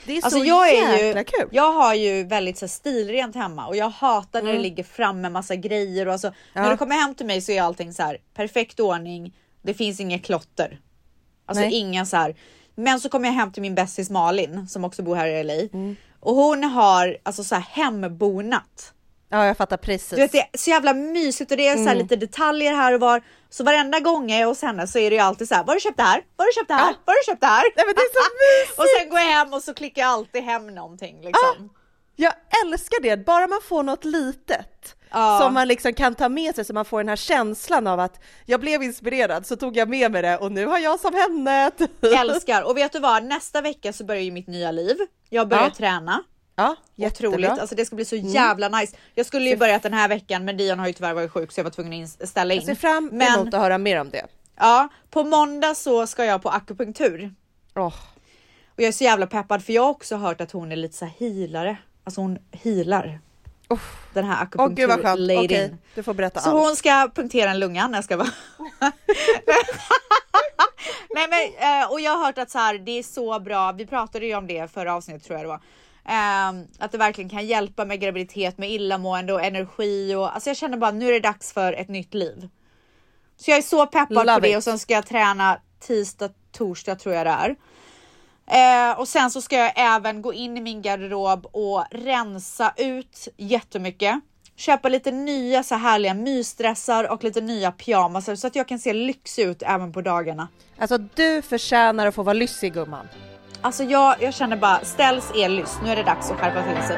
Speaker 1: Det är
Speaker 2: Alltså
Speaker 1: så
Speaker 2: jag är ju,
Speaker 1: kul.
Speaker 2: jag har ju väldigt så här, stilrent hemma och jag hatar när
Speaker 1: Mm.
Speaker 2: det ligger framme massa grejer och alltså,
Speaker 1: Ja.
Speaker 2: när du kommer hem till mig så är allting så här perfekt ordning. Det finns inget klotter. Alltså
Speaker 1: Nej.
Speaker 2: inga så här. Men så kommer jag hem till min bästis Malin som också bor här i LA
Speaker 1: Mm.
Speaker 2: och hon har alltså så här hembonat.
Speaker 1: Ja, jag fattar precis.
Speaker 2: Du vet, det är så jävla mysigt och det är så här
Speaker 1: Mm.
Speaker 2: lite detaljer här och var. Så varenda gång jag är hos henne så är det ju alltid så här. Var har du köpt det här? Var har du köpt det här? Var har du köpt det här?
Speaker 1: Nej, men det är så mysigt!
Speaker 2: och sen går jag hem och så klickar jag alltid hem någonting liksom.
Speaker 1: Jag älskar det, bara man får något litet
Speaker 2: Ja.
Speaker 1: som man liksom kan ta med sig så man får den här känslan av att jag blev inspirerad så tog jag med mig det och nu har jag som henne.
Speaker 2: Älskar och vet du vad? Nästa vecka så börjar ju mitt nya liv. Jag börjar
Speaker 1: Ja.
Speaker 2: träna.
Speaker 1: Ja,
Speaker 2: Otroligt,
Speaker 1: jättebra.
Speaker 2: alltså det ska bli så
Speaker 1: Mm.
Speaker 2: jävla nice. Jag skulle ju börjat den här veckan men Dion har ju tyvärr varit sjuk så jag var tvungen att ställa in.
Speaker 1: Jag ser fram emot
Speaker 2: men
Speaker 1: att höra mer om det.
Speaker 2: ja, på måndag så ska jag på akupunktur.
Speaker 1: Åh,
Speaker 2: Och jag är så jävla peppad för jag har också hört att hon är lite så här healare. Alltså hon healar. Den här akupunkturladyn.
Speaker 1: okej du får berätta
Speaker 2: Så
Speaker 1: allt.
Speaker 2: hon ska punktera en lunga när jag ska vara. Nej men eh, och jag har hört att så här, det är så bra. Vi pratade ju om det förra avsnittet tror jag det var. Ehm, att det verkligen kan hjälpa med graviditet, med illamående och energi och alltså jag känner bara nu är det dags för ett nytt liv. Så jag är så peppad
Speaker 1: Love
Speaker 2: på det
Speaker 1: it.
Speaker 2: och sen ska jag träna tisdag, torsdag tror jag det är. Eh, och sen så ska jag även gå in i min garderob och rensa ut jättemycket. Köpa lite nya så här härliga mysdressar och lite nya pyjamasar så att jag kan se lyxig ut även på dagarna.
Speaker 1: Alltså du förtjänar att få vara lyssig gumman.
Speaker 2: Alltså jag, jag känner bara ställs er lyss. Nu är det dags att skärpa till sig.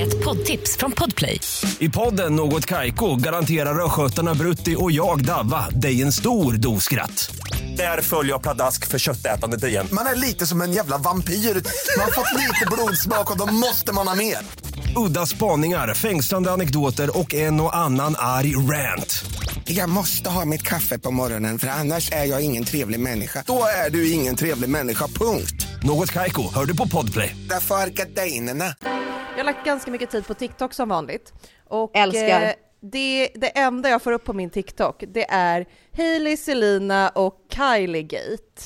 Speaker 6: Ett poddtips från Podplay.
Speaker 7: I podden Något Kaiko garanterar östgötarna Brutti och jag, Davva, dig en stor dos skratt. Där följer jag pladask för köttätandet igen.
Speaker 5: Man är lite som en jävla vampyr. Man har fått lite blodsmak och då måste man ha mer.
Speaker 7: Udda spaningar, fängslande anekdoter och en och annan arg rant.
Speaker 5: Jag måste ha mitt kaffe på morgonen för annars är jag ingen trevlig människa. Då är du ingen trevlig människa, punkt.
Speaker 7: Något Kaiko, hör du på Podplay.
Speaker 5: Därför är gardinerna.
Speaker 1: Jag har lagt ganska mycket tid på TikTok som vanligt. Och
Speaker 2: Älskar.
Speaker 1: eh, det, det enda jag får upp på min TikTok det är Hailey, Selina och Kylie Gate.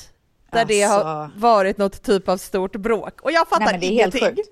Speaker 1: Där det har
Speaker 2: Alltså.
Speaker 1: varit något typ av stort bråk. Och jag fattar
Speaker 2: Nej, men det är helt
Speaker 1: ingenting.
Speaker 2: sjukt.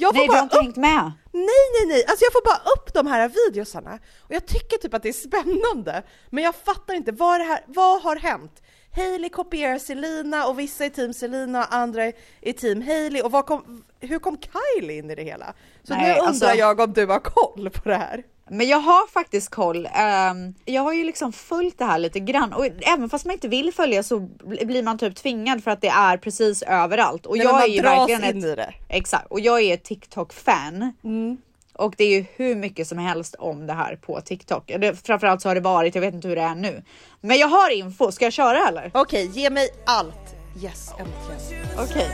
Speaker 1: Jag får
Speaker 2: Nej, du
Speaker 1: bara
Speaker 2: har inte
Speaker 1: upp
Speaker 2: hängt med.
Speaker 1: Nej, nej, nej, alltså jag får bara upp de här videosarna och jag tycker typ att det är spännande. Men jag fattar inte, vad, här, vad har hänt? Hailey kopierar Selina och vissa är team Selina och andra är team Hailey och vad kom, hur kom Kylie in i det hela? Så
Speaker 2: Nej,
Speaker 1: nu undrar
Speaker 2: alltså-
Speaker 1: jag om du har koll på det här?
Speaker 2: Men jag har faktiskt koll. Ehm, jag har ju liksom följt det här lite grann och även fast man inte vill följa så bl- blir man typ tvingad för att det är precis överallt. Och
Speaker 1: Nej,
Speaker 2: jag är ju verkligen
Speaker 1: in
Speaker 2: ett,
Speaker 1: i det.
Speaker 2: Exakt, och jag är ett TikTok-fan.
Speaker 1: Mm.
Speaker 2: Och det är ju hur mycket som helst om det här på TikTok. Det, framförallt så har det varit, jag vet inte hur det är nu. Men jag har info, ska jag köra eller?
Speaker 1: Okej, ge mig allt. Yes, äntligen.
Speaker 2: Okej.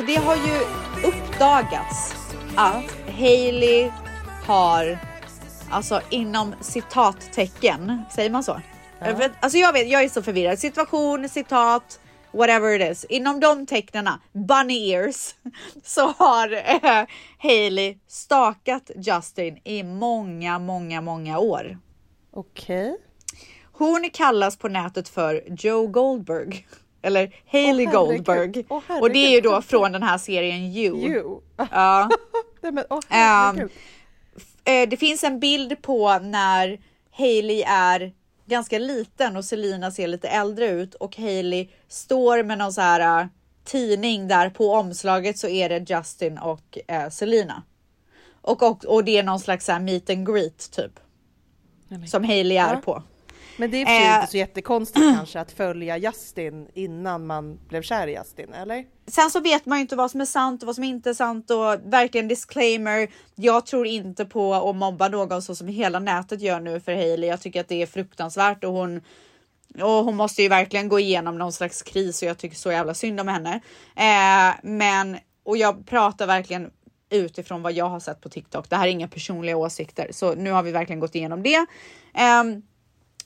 Speaker 2: Alltså det har ju uppdagats att Hailey har, alltså inom citattecken, säger man så? För- Alltså jag vet, jag är så förvirrad. Situation, citat, whatever it is. Inom de tecknena, bunny ears, så har eh, Hailey stakat Justin i många, många, många år.
Speaker 1: Okej.
Speaker 2: Hon kallas på nätet för Joe Goldberg. Eller Hailey
Speaker 1: herregud.
Speaker 2: Goldberg.
Speaker 1: Åh,
Speaker 2: och det är ju då från den här serien You.
Speaker 1: You.
Speaker 2: Ja.
Speaker 1: Men, herregud.
Speaker 2: Eh, det finns en bild på när Hailey är ganska liten och Selina ser lite äldre ut och Hailey står med någon så här, eh, tidning där på omslaget så är det Justin och eh, Selena. Och, och, och det är någon slags så här meet and greet typ. Som Hailey är
Speaker 1: Ja.
Speaker 2: på.
Speaker 1: Men det är sig
Speaker 2: Eh.
Speaker 1: inte så jättekonstigt kanske att följa Justin innan man blev kär i Justin, eller?
Speaker 2: Sen så vet man ju inte vad som är sant och vad som inte är sant och verkligen disclaimer. Jag tror inte på att mobba någon så som hela nätet gör nu för Hailey. Jag tycker att det är fruktansvärt och hon och hon måste ju verkligen gå igenom någon slags kris och jag tycker så jävla synd om henne. Eh, men och jag pratar verkligen utifrån vad jag har sett på TikTok. Det här är inga personliga åsikter, så nu har vi verkligen gått igenom det. Ehm,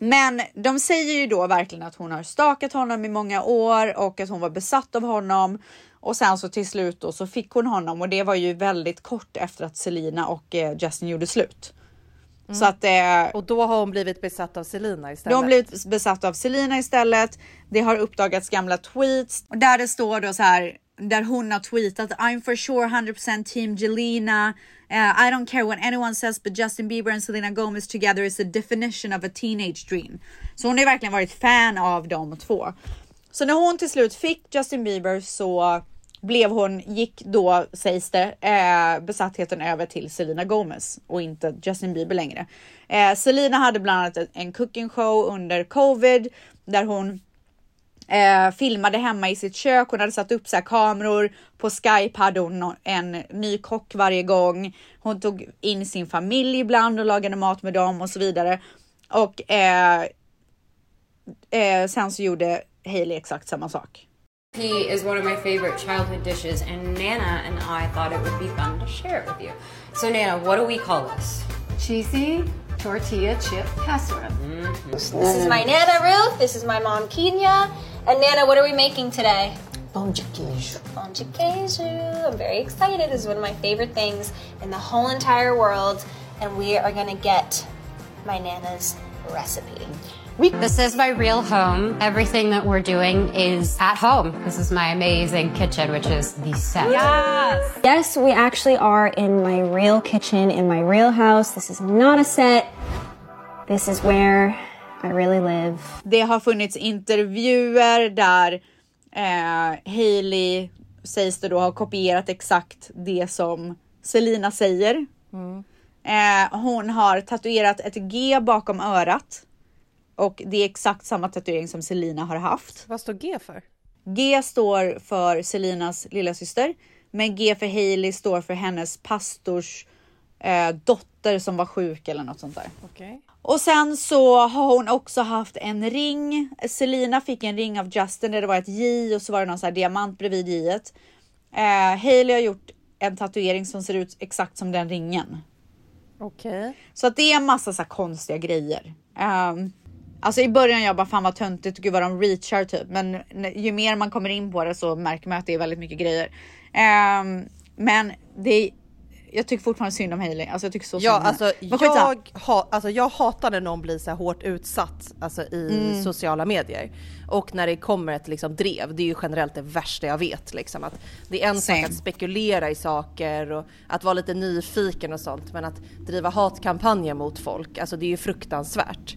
Speaker 2: men de säger ju då verkligen att hon har stakat honom i många år och att hon var besatt av honom. Och sen så till slut då så fick hon honom och det var ju väldigt kort efter att Selina och eh, Justin gjorde slut. Så att eh,
Speaker 1: Och då har hon blivit besatt av Selina istället.
Speaker 2: de har blivit besatt av Selina istället. Det har uppdagats gamla tweets där det står då så här där hon har tweetat I'm for sure 100% team Jelena. Uh, I don't care what anyone says but Justin Bieber and Selena Gomez together is the definition of a teenage dream. Så hon har verkligen varit fan av de två. Så när hon till slut fick Justin Bieber så blev hon, gick då sägs det, eh, besattheten över till Selena Gomez och inte Justin Bieber längre. Eh, Selena hade bland annat en- en cooking show under covid där hon eh, filmade hemma i sitt kök. Hon hade satt upp så här kameror. På Skype hade hon en ny kock varje gång. Hon tog in sin familj ibland och lagade mat med dem och så vidare. Och eh, eh, sen så gjorde Hailey exakt samma sak.
Speaker 6: He is one of my favorite childhood dishes, and Nana and I thought it would be fun to share it with you. So, Nana, what do we call this?
Speaker 8: Cheesy tortilla chip casserole. Mm-hmm.
Speaker 9: This is my Nana Ruth. This is my mom Kenya. And Nana, what are we making today? Pão de queijo. Pão de queijo. I'm very excited. This is one of my favorite things in the whole entire world. And we are going to get my Nana's recipe.
Speaker 8: This is my real home. Everything that we're doing is at home. This is my amazing kitchen, which is the set.
Speaker 9: Yes. Yes, we actually are in my real kitchen, in my real house. This is not a set. This is where I really live.
Speaker 2: Det har funnits intervjuer där eh, Hailey sägs det då ha kopierat exakt det som Selina säger. Eh, hon har tatuerat ett G bakom örat och det är exakt samma tatuering som Selina har haft.
Speaker 1: Vad står G för?
Speaker 2: G står för Selinas lilla syster, men G för Hailey står för hennes pastors eh, dotter som var sjuk eller något sånt där.
Speaker 1: Okej.
Speaker 2: Och sen så har hon också haft en ring. Selina fick en ring av Justin där det var ett J och så var det någon så här diamant bredvid J. Eh, Hailey har gjort en tatuering som ser ut exakt som den ringen.
Speaker 1: Okej.
Speaker 2: Så att det är en massa så konstiga grejer. Um, alltså i början jag bara fan vad töntigt, gud vad de reachar typ. Men ju mer man kommer in på det så märker man att det är väldigt mycket grejer. Ehm, men det jag tycker fortfarande synd om Hailey. Alltså jag tycker så synd
Speaker 1: Ja,
Speaker 2: om henne.
Speaker 1: alltså jag, ha, alltså jag hatar när någon blir så här hårt utsatt alltså i
Speaker 2: Mm.
Speaker 1: sociala medier. Och när det kommer ett liksom drev, det är ju generellt det värsta jag vet. Liksom, att det är en sak
Speaker 2: Same.
Speaker 1: att spekulera i saker och att vara lite nyfiken och sånt. Men att driva hatkampanjer mot folk, alltså det är ju fruktansvärt.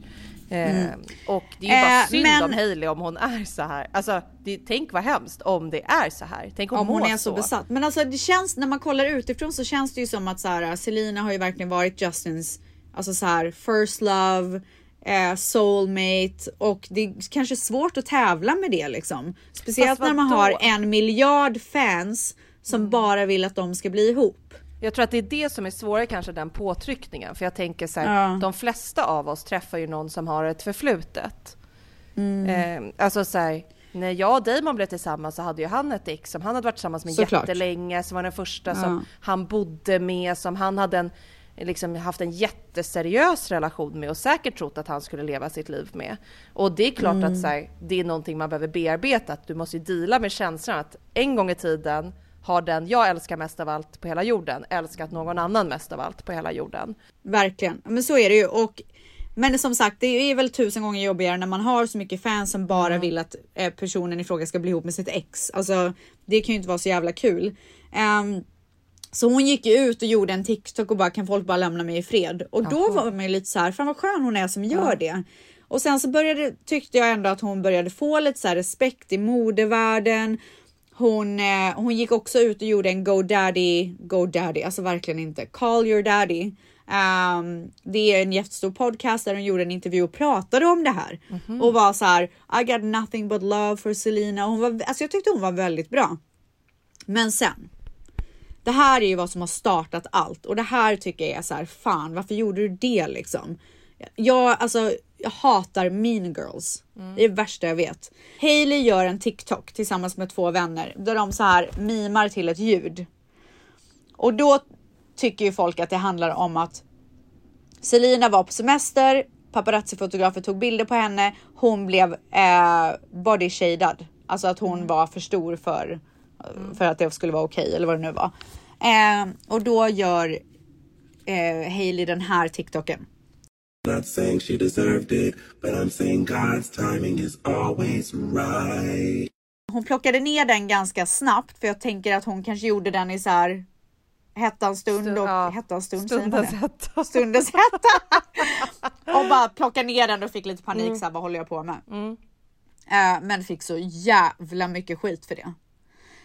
Speaker 1: Eh,
Speaker 2: Mm.
Speaker 1: och det är ju bara
Speaker 2: Eh,
Speaker 1: synd
Speaker 2: men-
Speaker 1: om Hailey om hon är så här. Alltså det, tänk vad hemskt om det är så här. Tänk om,
Speaker 2: om hon
Speaker 1: mår
Speaker 2: är så besatt. Men alltså det känns när man kollar utifrån så känns det ju som att så här, Selina har ju verkligen varit Justins alltså så här first love, eh, soulmate och det är kanske svårt att tävla med det liksom. Speciellt när man har en miljard fans som bara vill att de ska bli ihop.
Speaker 1: Jag tror att det är det som är svårare kanske den påtryckningen. För jag tänker så här,
Speaker 2: Ja.
Speaker 1: de flesta av oss träffar ju någon som har ett förflutet.
Speaker 2: Mm.
Speaker 1: Eh, alltså så här, när jag och Damon blev tillsammans så hade ju han ett ex som han hade varit tillsammans med
Speaker 2: Såklart.
Speaker 1: jättelänge, som var den första
Speaker 2: Ja.
Speaker 1: som han bodde med, som han hade en, liksom haft en jätteseriös relation med och säkert trott att han skulle leva sitt liv med. Och det är klart
Speaker 2: Mm.
Speaker 1: att så här, det är någonting man behöver bearbeta, att du måste ju deala med känslan att en gång i tiden har den jag älskar mest av allt på hela jorden älskat någon annan mest av allt på hela jorden.
Speaker 2: Verkligen, men så är det ju och men som sagt, det är väl tusen gånger jobbigare när man har så mycket fans som bara vill att eh, personen i fråga ska bli ihop med sitt ex. Alltså, det kan ju inte vara så jävla kul. Ehm, så hon gick ju ut och gjorde en TikTok och bara kan folk bara lämna mig i fred? Och då var man ju lite så här, fan vad skön hon är som gör det. Och sen så började, tyckte jag ändå att hon började få lite så respekt i modevärlden. Hon, eh, hon gick också ut och gjorde en Go Daddy, Go Daddy, alltså verkligen inte. Call your daddy. Um, det är en jättestor podcast där hon gjorde en intervju och pratade om det här
Speaker 1: Mhm.
Speaker 2: och var så här. I got nothing but love for Selena. Hon var, alltså jag tyckte hon var väldigt bra. Men sen. Det här är ju vad som har startat allt och det här tycker jag är så här. Fan, varför gjorde du det liksom? Jag, alltså, jag hatar mean girls. Det är det värsta jag vet. Hailey gör en TikTok tillsammans med två vänner där de så här mimar till ett ljud. Och då tycker ju folk att det handlar om att Selina var på semester, paparazzi-fotografer tog bilder på henne, hon blev eh, body shaded. Alltså att hon var för stor för, för att det skulle vara okej eller vad det nu var. Eh, och då gör eh, Hailey den här TikToken.
Speaker 10: Not saying she deserved it, but I'm saying God's timing is always right.
Speaker 2: Hon plockade ner den ganska snabbt för jag tänker att hon kanske gjorde den i så här hettans stund och hettans stund
Speaker 1: Stundens hetta.
Speaker 2: Stundens hetta. och bara plocka ner den och fick lite panik
Speaker 1: Mm.
Speaker 2: så här, vad håller jag på med? Eh, men fick så jävla mycket skit för det.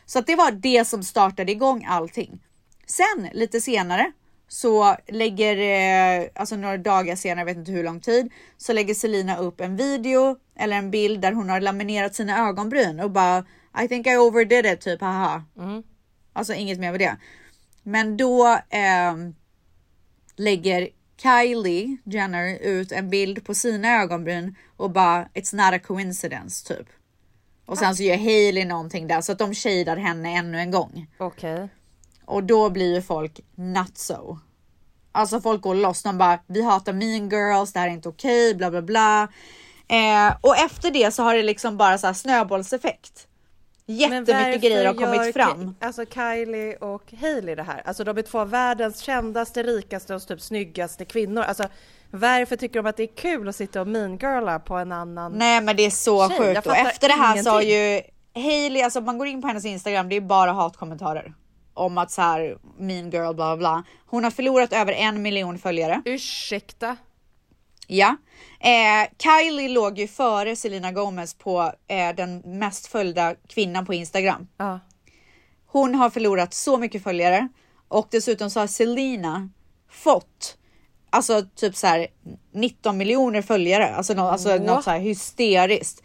Speaker 2: Så att det var det som startade igång allting. Sen lite senare så lägger, eh, alltså några dagar senare, jag vet inte hur lång tid, så lägger Selina upp en video eller en bild där hon har laminerat sina ögonbryn och bara I think I overdid it typ haha. Alltså inget mer med det. Men då ehm, lägger Kylie Jenner ut en bild på sina ögonbryn och bara it's not a coincidence typ. Och sen så gör Hailey någonting där så att de shadar henne ännu en gång.
Speaker 1: Okej.
Speaker 2: Och då blir ju folk not so. Alltså folk går loss. De bara vi hatar mean girls, det här är inte okej, bla bla bla. Eh, och efter det så har det liksom bara så här snöbollseffekt. Jättemycket grejer har kommit fram.
Speaker 1: Alltså Kylie och Hailey det här. Alltså de är två av världens kändaste, rikaste och typ snyggaste kvinnor. Alltså varför tycker de att det är kul att sitta och mean-girla på en annan
Speaker 2: Nej men det är så
Speaker 1: tjej?
Speaker 2: Sjukt och efter det här
Speaker 1: ingenting.
Speaker 2: ju Hailey, alltså man går in på hennes Instagram, det är bara hatkommentarer om att så här mean girl bla bla bla. Hon har förlorat över en miljon följare.
Speaker 1: Ursäkta?
Speaker 2: Ja, eh, Kylie låg ju före Selena Gomez på eh, den mest följda kvinnan på Instagram.
Speaker 1: Ja.
Speaker 2: Hon har förlorat så mycket följare och dessutom så har Selena fått alltså typ så här 19 miljoner följare, alltså, nå, alltså något så här hysteriskt.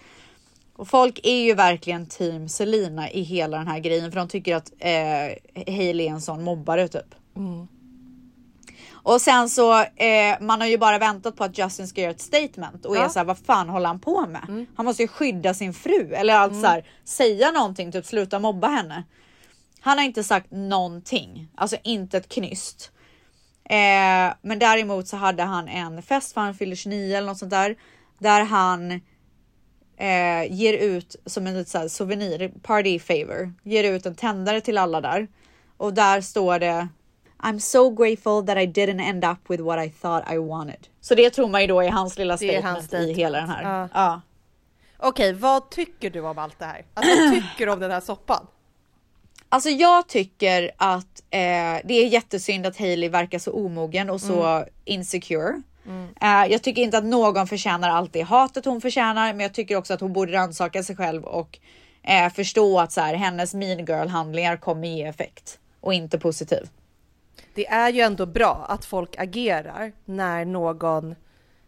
Speaker 2: Och folk är ju verkligen team Selena i hela den här grejen för de tycker att eh, Hailey är en sån mobbare typ. Och sen så, eh, man har ju bara väntat på att Justin ska göra ett statement och
Speaker 1: Ja.
Speaker 2: är så här, vad fan håller han på med? Han måste ju skydda sin fru eller alltså så här, säga någonting, typ sluta mobba henne. Han har inte sagt någonting, alltså inte ett knyst. Eh, men däremot så hade han en fest för han fyller 29 eller något sånt där. Där han eh, ger ut som en så här souvenir, party favor, ger ut en tändare till alla där. Och där står det I'm so grateful that I didn't end up with what I thought I wanted. Så det tror man ju då är hans lilla statement,
Speaker 1: hans statement.
Speaker 2: i hela den här.
Speaker 1: Ja.
Speaker 2: Ja.
Speaker 1: Okej, vad tycker du om allt det här? Alltså vad tycker du om den här soppan?
Speaker 2: Alltså jag tycker att eh, det är jättesynd att Hailey verkar så omogen och så
Speaker 1: Mm.
Speaker 2: insecure. Eh, jag tycker inte att någon förtjänar allt det hatet hon förtjänar, men jag tycker också att hon borde rannsaka sig själv och eh, förstå att så här, hennes mean girl handlingar kommer ge effekt och inte positiv.
Speaker 1: Det är ju ändå bra att folk agerar när någon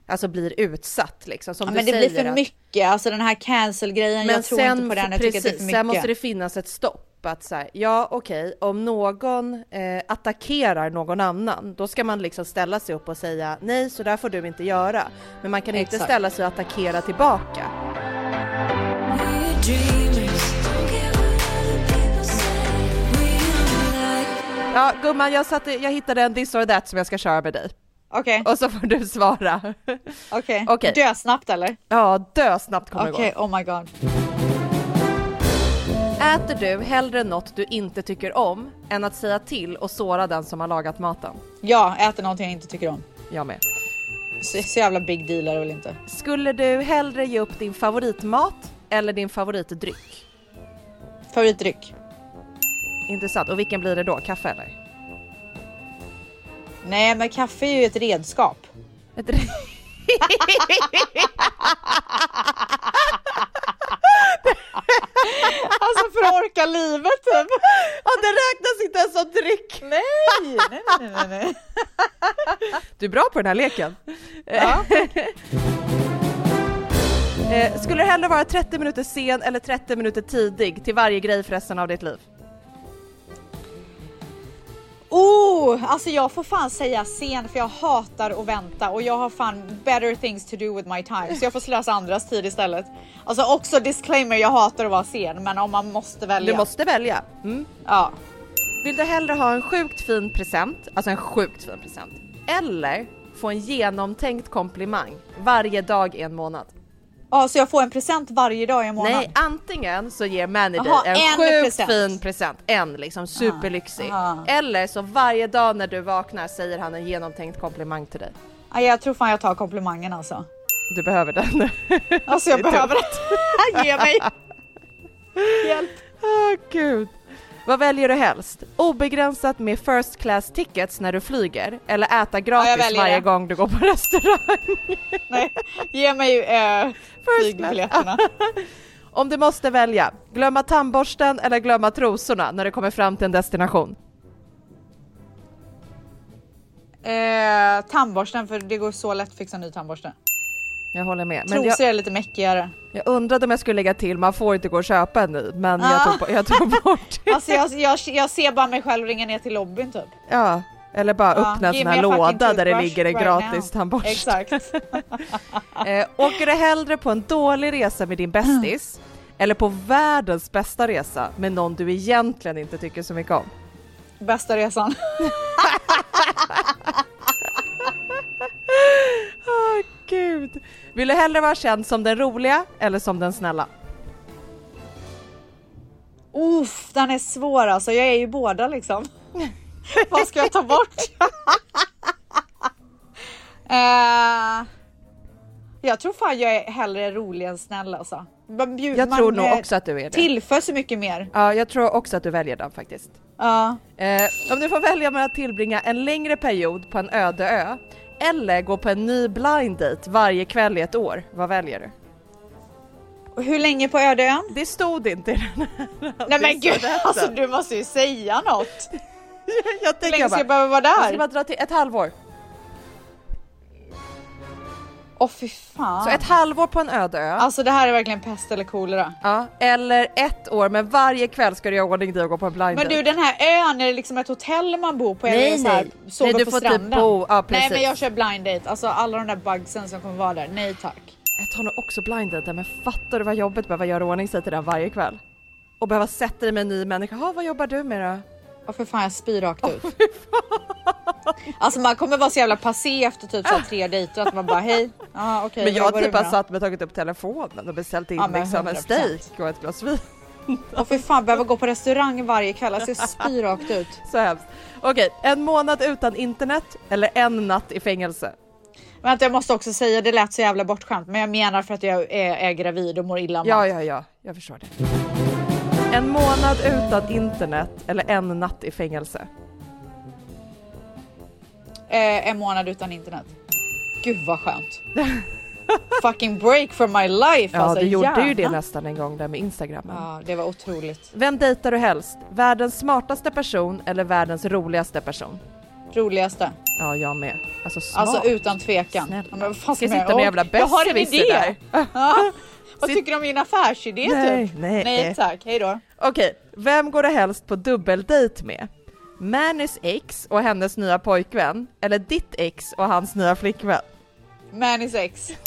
Speaker 1: alltså blir utsatt liksom. Som
Speaker 2: Ja, men det
Speaker 1: säger
Speaker 2: blir för
Speaker 1: att-
Speaker 2: mycket, alltså den här cancel grejen.
Speaker 1: Men
Speaker 2: jag tror
Speaker 1: sen,
Speaker 2: inte på den. Jag
Speaker 1: precis,
Speaker 2: tycker att det är för mycket.
Speaker 1: sen måste det finnas ett stopp. Att så här, ja okej, om någon eh, attackerar någon annan, då ska man liksom ställa sig upp och säga nej, så där får du inte göra. Men man kan inte
Speaker 2: Exakt.
Speaker 1: ställa sig och attackera tillbaka. Ja gumman, jag, satte, jag hittade en this or that som jag ska köra med dig.
Speaker 2: Okej.
Speaker 1: Och så får du svara.
Speaker 2: Okej,
Speaker 1: Okej.
Speaker 2: dö snabbt eller?
Speaker 1: Ja, dö snabbt kommer
Speaker 2: Okej,
Speaker 1: det gå.
Speaker 2: oh my god.
Speaker 1: Äter du hellre något du inte tycker om än att säga till och såra den som har lagat maten?
Speaker 2: Ja, äter någonting jag inte tycker om.
Speaker 1: Jag med.
Speaker 2: Så, så jävla big deal är det väl inte?
Speaker 1: Skulle du hellre ge upp din favoritmat eller din favoritdryck?
Speaker 2: Favoritdryck?
Speaker 1: Intressant. Och vilken blir det då? Kaffe eller?
Speaker 2: Nej, men kaffe är ju ett redskap.
Speaker 1: Ett re-
Speaker 2: alltså för att orka livet typ.
Speaker 1: Ja, det räknas inte ens som dryck.
Speaker 2: Nej, nej, nej, nej. nej.
Speaker 1: Du är bra på den här leken. Ja. Eh, skulle du hellre vara 30 minuter sen eller 30 minuter tidig till varje grej för resten av ditt liv?
Speaker 2: Oh, alltså jag får fan säga sen för jag hatar att vänta och jag har fan better things to do with my time så jag får slösa andras tid istället. Alltså också disclaimer, jag hatar att vara sen men om man måste välja.
Speaker 1: Du måste välja. Mm.
Speaker 2: Ja.
Speaker 1: Vill du hellre ha en sjukt fin present, alltså en sjukt fin present, eller få en genomtänkt komplimang varje dag i en månad?
Speaker 2: Ja, så jag får en present varje dag i en månad?
Speaker 1: Nej, antingen så ger Manny dig en,
Speaker 2: en
Speaker 1: sjukt
Speaker 2: present.
Speaker 1: fin present, en liksom superlyxig.
Speaker 2: aha.
Speaker 1: Eller så varje dag när du vaknar säger han en genomtänkt komplimang till dig.
Speaker 2: Ja, jag tror fan jag tar komplimangen alltså.
Speaker 1: Du behöver den.
Speaker 2: Alltså jag behöver det. Ge mig. Hjälp.
Speaker 1: Åh gud. Vad väljer du helst? Obegränsat med first class tickets när du flyger eller äta gratis
Speaker 2: väljer
Speaker 1: varje
Speaker 2: det.
Speaker 1: gång du går på restaurang?
Speaker 2: Nej, ge mig eh, flygbiljetterna.
Speaker 1: Om du måste välja, glömma tandborsten eller glömma trosorna när du kommer fram till en destination?
Speaker 2: Eh, tandborsten för det går så lätt att fixa en ny tandborste.
Speaker 1: Jag håller med. Men
Speaker 2: Trosor
Speaker 1: jag,
Speaker 2: är lite mäckigare.
Speaker 1: jag undrade om jag skulle lägga till, man får inte gå och köpa en ny, men jag,
Speaker 2: Ah.
Speaker 1: tog, på- jag tog bort det.
Speaker 2: Alltså jag, jag, jag ser bara mig själv ringa ner till lobbyn typ.
Speaker 1: Ja, eller bara
Speaker 2: Ja,
Speaker 1: öppna en sån här låda där det ligger en
Speaker 2: right
Speaker 1: gratis
Speaker 2: now.
Speaker 1: tandborste.
Speaker 2: Exakt.
Speaker 1: Eh, åker du hellre på en dålig resa med din bästis eller på världens bästa resa med någon du egentligen inte tycker så mycket om?
Speaker 2: Bästa resan.
Speaker 1: Åh gud. Vill du hellre vara känd som den roliga eller som den snälla?
Speaker 2: Uff, den är svår alltså. Jag är ju båda liksom. Vad ska jag ta bort? Eh, jag tror fan jag är hellre rolig än snäll alltså. Man bjud-
Speaker 1: Jag tror nog
Speaker 2: eh,
Speaker 1: också att du är det.
Speaker 2: Tillför så mycket mer.
Speaker 1: Ja, jag tror också att du väljer den faktiskt.
Speaker 2: Ja.
Speaker 1: Eh, om du får välja mellan att tillbringa en längre period på en öde ö eller gå på en ny blind date varje kväll i ett år, vad väljer du?
Speaker 2: Hur länge på öde ön?
Speaker 1: Det stod inte i den här
Speaker 2: Nej men gud, alltså du måste ju säga något.
Speaker 1: jag
Speaker 2: Hur
Speaker 1: tänker
Speaker 2: länge ska
Speaker 1: bara,
Speaker 2: jag behöva vara
Speaker 1: jag ska
Speaker 2: där?
Speaker 1: bara dra till ett halvår.
Speaker 2: Åh fy fan.
Speaker 1: Så ett halvår på en öde ö.
Speaker 2: Alltså det här är verkligen pest eller kolera.
Speaker 1: Ja, eller ett år, men varje kväll ska du göra ordning dig och gå på en blind
Speaker 2: Men du den här ön, är det liksom ett hotell man bor på?
Speaker 1: Nej,
Speaker 2: eller så här,
Speaker 1: nej.
Speaker 2: sover
Speaker 1: Nej, du
Speaker 2: på
Speaker 1: får typ
Speaker 2: stranden?
Speaker 1: bo- ja,
Speaker 2: nej
Speaker 1: precis.
Speaker 2: men jag kör blind date, alltså alla de där bugsen som kommer vara där, nej tack.
Speaker 1: Jag tar nog också blind date, men fattar du vad jobbigt att behöva göra ordning sig till den varje kväll? Och behöva sätta dig med en ny människa. Ha, vad jobbar du med då?
Speaker 2: Åh för fan jag spyr rakt ut. alltså man kommer vara så jävla passé efter typ så här tre dejter att man bara hej, ja okej.
Speaker 1: men jag
Speaker 2: jobbar
Speaker 1: har typ bara satt mig och tagit upp telefonen och beställt in
Speaker 2: Ja, men
Speaker 1: liksom en
Speaker 2: 100%.
Speaker 1: steak och ett glas vin.
Speaker 2: Åh för fan behöva gå på restaurang varje kväll, alltså jag spyr rakt ut.
Speaker 1: Så hemskt. Okej, en månad utan internet eller en natt i fängelse?
Speaker 2: Vänta jag måste också säga, det lät så jävla bortskämt men jag menar för att jag är, är gravid och mår illa
Speaker 1: Ja, ja, ja, jag förstår det. En månad utan internet eller en natt i fängelse?
Speaker 2: Eh, en månad utan internet. Gud vad skönt. Fucking break from my life
Speaker 1: Ja,
Speaker 2: alltså.
Speaker 1: du gjorde ju det
Speaker 2: gärna.
Speaker 1: nästan en gång där med Instagrammen.
Speaker 2: Ja, det var otroligt.
Speaker 1: Vem dejtar du helst? Världens smartaste person eller världens roligaste person?
Speaker 2: Roligaste.
Speaker 1: Ja, jag med. Alltså smart.
Speaker 2: Alltså utan tvekan.
Speaker 1: Snälla.
Speaker 2: Men vad fan
Speaker 1: Ska jag sitta med jävla
Speaker 2: jag har en idé.
Speaker 1: där?
Speaker 2: Ja. Vad tycker du om min affärsidé
Speaker 1: Nej,
Speaker 2: typ?
Speaker 1: nej.
Speaker 2: nej tack, hej då.
Speaker 1: Okej, vem går du helst på dubbeldejt med? Mannys ex och hennes nya pojkvän eller ditt ex och hans nya flickvän?
Speaker 2: Mannys ex.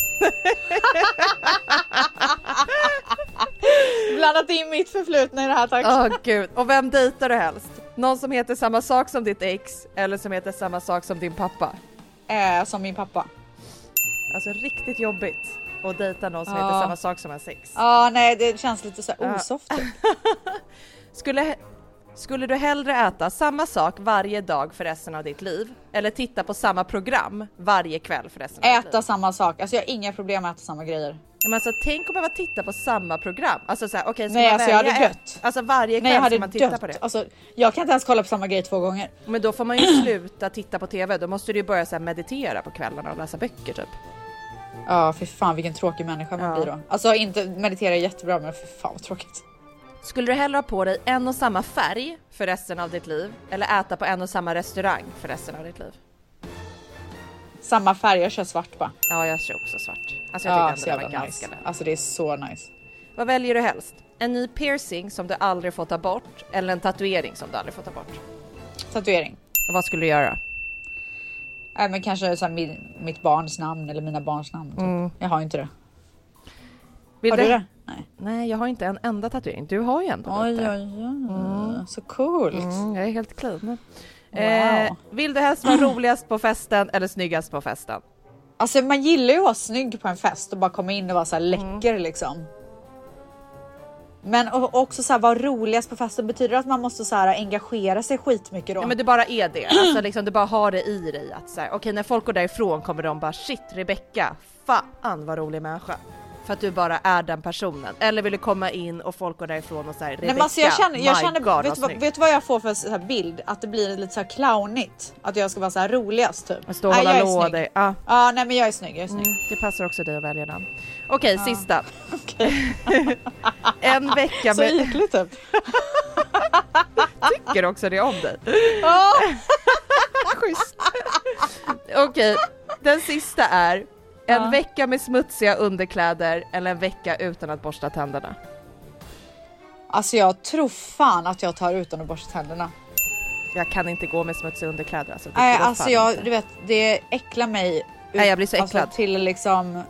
Speaker 2: Blandat in mitt förflutna i det här tack.
Speaker 1: Åh gud, och vem dejtar du helst? Någon som heter samma sak som ditt ex eller som heter samma sak som din pappa?
Speaker 2: Eh, som min pappa.
Speaker 1: Alltså riktigt jobbigt att dejta någon som
Speaker 2: Ja.
Speaker 1: heter samma sak som ens ex.
Speaker 2: Ja, nej det känns lite så här
Speaker 1: Ja.
Speaker 2: osoft typ.
Speaker 1: Skulle, skulle du hellre äta samma sak varje dag för resten av ditt liv eller titta på samma program varje kväll för resten av ditt liv?
Speaker 2: Äta samma sak, alltså jag har inga problem med att äta samma grejer.
Speaker 1: Men alltså, tänk att behöva titta på samma program. Alltså såhär, okej ska
Speaker 2: Nej, alltså, jag hade dött.
Speaker 1: Alltså varje
Speaker 2: Nej jag
Speaker 1: kväll
Speaker 2: hade
Speaker 1: ska man titta
Speaker 2: dött.
Speaker 1: på det.
Speaker 2: Alltså, jag kan inte ens kolla på samma grej två gånger.
Speaker 1: Men då får man ju sluta titta på TV, då måste du ju börja så meditera på kvällarna och läsa böcker typ.
Speaker 2: Ja för fan vilken tråkig människa man
Speaker 1: Ja.
Speaker 2: blir då. Alltså inte meditera är jättebra men för fan vad tråkigt.
Speaker 1: Skulle du hellre ha på dig en och samma färg för resten av ditt liv eller äta på en och samma restaurang för resten av ditt liv?
Speaker 2: Samma färg, jag kör svart bara.
Speaker 1: Ja, jag kör också svart. Alltså jag
Speaker 2: Ja,
Speaker 1: tyckte ändå det var
Speaker 2: jävla
Speaker 1: ganska
Speaker 2: nice. Alltså det är så nice.
Speaker 1: Vad väljer du helst? En ny piercing som du aldrig får ta bort eller en tatuering som du aldrig får ta bort?
Speaker 2: Tatuering.
Speaker 1: Och vad skulle du göra?
Speaker 2: Äh, men kanske så här, min, mitt barns namn eller mina barns namn. Typ.
Speaker 1: Mm.
Speaker 2: Jag har inte det.
Speaker 1: Vill
Speaker 2: har
Speaker 1: du-
Speaker 2: det?
Speaker 1: Nej. Nej, jag har inte en enda tatuering. Du har ju ändå
Speaker 2: Oj,
Speaker 1: lite.
Speaker 2: oj, oj. Så coolt.
Speaker 1: Mm, jag är helt clean.
Speaker 2: Wow.
Speaker 1: Eh, vill du helst vara roligast på festen eller snyggast på festen?
Speaker 2: Alltså man gillar ju att vara snygg på en fest och bara komma in och vara så här
Speaker 1: Mm.
Speaker 2: läcker liksom. Men också så här vara roligast på festen betyder det att man måste så här engagera sig skitmycket då?
Speaker 1: Ja, men du bara är det. Alltså, liksom, du bara har det i dig att så här, okej när folk går därifrån kommer de bara shit Rebecca, fan vad rolig människa. För att du bara är den personen. Eller vill du komma in och folk går därifrån och säger
Speaker 2: men alltså jag känner, jag känner
Speaker 1: God,
Speaker 2: vet,
Speaker 1: vad
Speaker 2: du vad,
Speaker 1: snygg."
Speaker 2: vet du vad jag får för så här bild? Att det blir lite så här clownigt. Att jag ska vara så här roligast typ.
Speaker 1: Stå och hålla låda. Ja.
Speaker 2: Ja, nej men jag är snygg, jag är snygg.
Speaker 1: Mm, det passar också dig att välja den. Okej,
Speaker 2: Ja.
Speaker 1: sista. en vecka
Speaker 2: Så
Speaker 1: med...
Speaker 2: ytligt typ.
Speaker 1: Tycker också det om dig.
Speaker 2: Ja.
Speaker 1: Schysst. Okej, den sista är en
Speaker 2: Ja.
Speaker 1: vecka med smutsiga underkläder eller en vecka utan att borsta tänderna.
Speaker 2: Alltså jag tror fan att jag tar utan att borsta tänderna.
Speaker 1: Jag kan inte gå med smutsiga underkläder alltså.
Speaker 2: Nej, alltså jag,
Speaker 1: inte.
Speaker 2: du vet, det äcklar mig.
Speaker 1: Nej, jag blir så äcklad.
Speaker 2: Alltså, till liksom,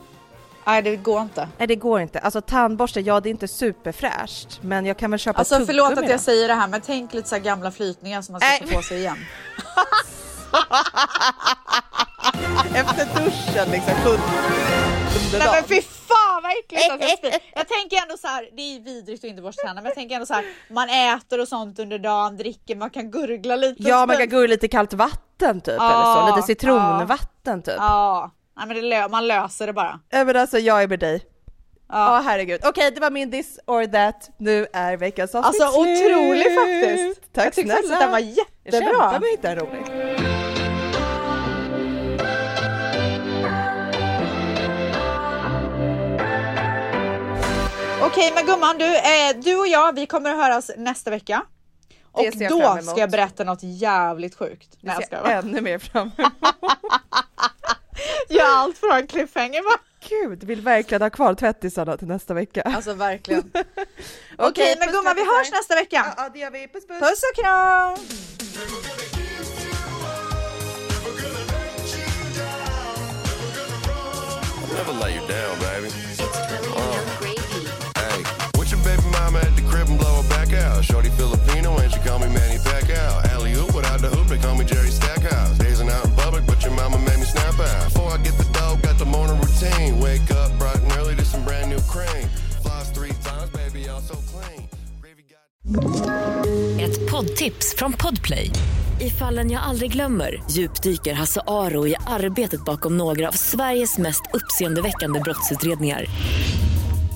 Speaker 2: nej det går inte.
Speaker 1: Nej det går inte. Alltså tandborste, ja det är inte superfräscht men jag kan väl köpa
Speaker 2: Alltså förlåt att jag säger det här men tänk lite så gamla flytningar som man ska
Speaker 1: Nej.
Speaker 2: få på sig igen.
Speaker 1: Efter duschen liksom.
Speaker 2: Nej men fy fan vad äckligt att jag spyr. Jag tänker ändå så här, det är vidrigt att inte borsta tänderna men jag tänker ändå så här, man äter och sånt under dagen, dricker, man kan gurgla lite.
Speaker 1: Ja man kan gå i lite kallt vatten typ
Speaker 2: Ja,
Speaker 1: eller så, lite citronvatten typ.
Speaker 2: Ja, nej men det man löser det bara.
Speaker 1: Ja men alltså jag är med dig. Ja
Speaker 2: Ja.
Speaker 1: herregud. Okej det var min this or that. Nu är veckans avsnitt
Speaker 2: Alltså otrolig faktiskt.
Speaker 1: Tack
Speaker 2: jag
Speaker 1: snälla.
Speaker 2: faktiskt att den var
Speaker 1: Jag
Speaker 2: jättebra.
Speaker 1: kämpar med att hitta en rolig.
Speaker 2: Okej men gumman du, eh, du och jag vi kommer att höras nästa vecka. Och
Speaker 1: Det ser jag fram
Speaker 2: då
Speaker 1: emot.
Speaker 2: ska jag berätta något jävligt sjukt.
Speaker 1: Det
Speaker 2: Nej jag
Speaker 1: ser
Speaker 2: skojar
Speaker 1: jag
Speaker 2: bara.
Speaker 1: ännu mer fram emot.
Speaker 2: Gör allt för att ha en cliffhanger va?
Speaker 1: Gud, vill verkligen ha kvar tvättisarna till nästa vecka.
Speaker 2: Alltså verkligen. Okej men
Speaker 1: puss,
Speaker 2: gumman vi hörs nästa vecka.
Speaker 1: Ja, ja det gör vi. Puss puss.
Speaker 2: Puss och kram!
Speaker 3: Never let you down, baby. Uh, crib and blow her back out. Shorty Filipino and she call me Manny Pacquiao. Alley oop without the hoop, they call me Jerry Stackhouse. Dazing out in public, but your mama made me snap out. Before I get the dog, got the morning routine. Wake up bright and early to some brand new cream. Floss three times, baby, all so clean.
Speaker 11: Ett poddtips från Podplay. I fallen jag aldrig glömmer djupdyker Hasse Aro i arbetet bakom några av Sveriges mest uppseendeväckande brottsutredningar.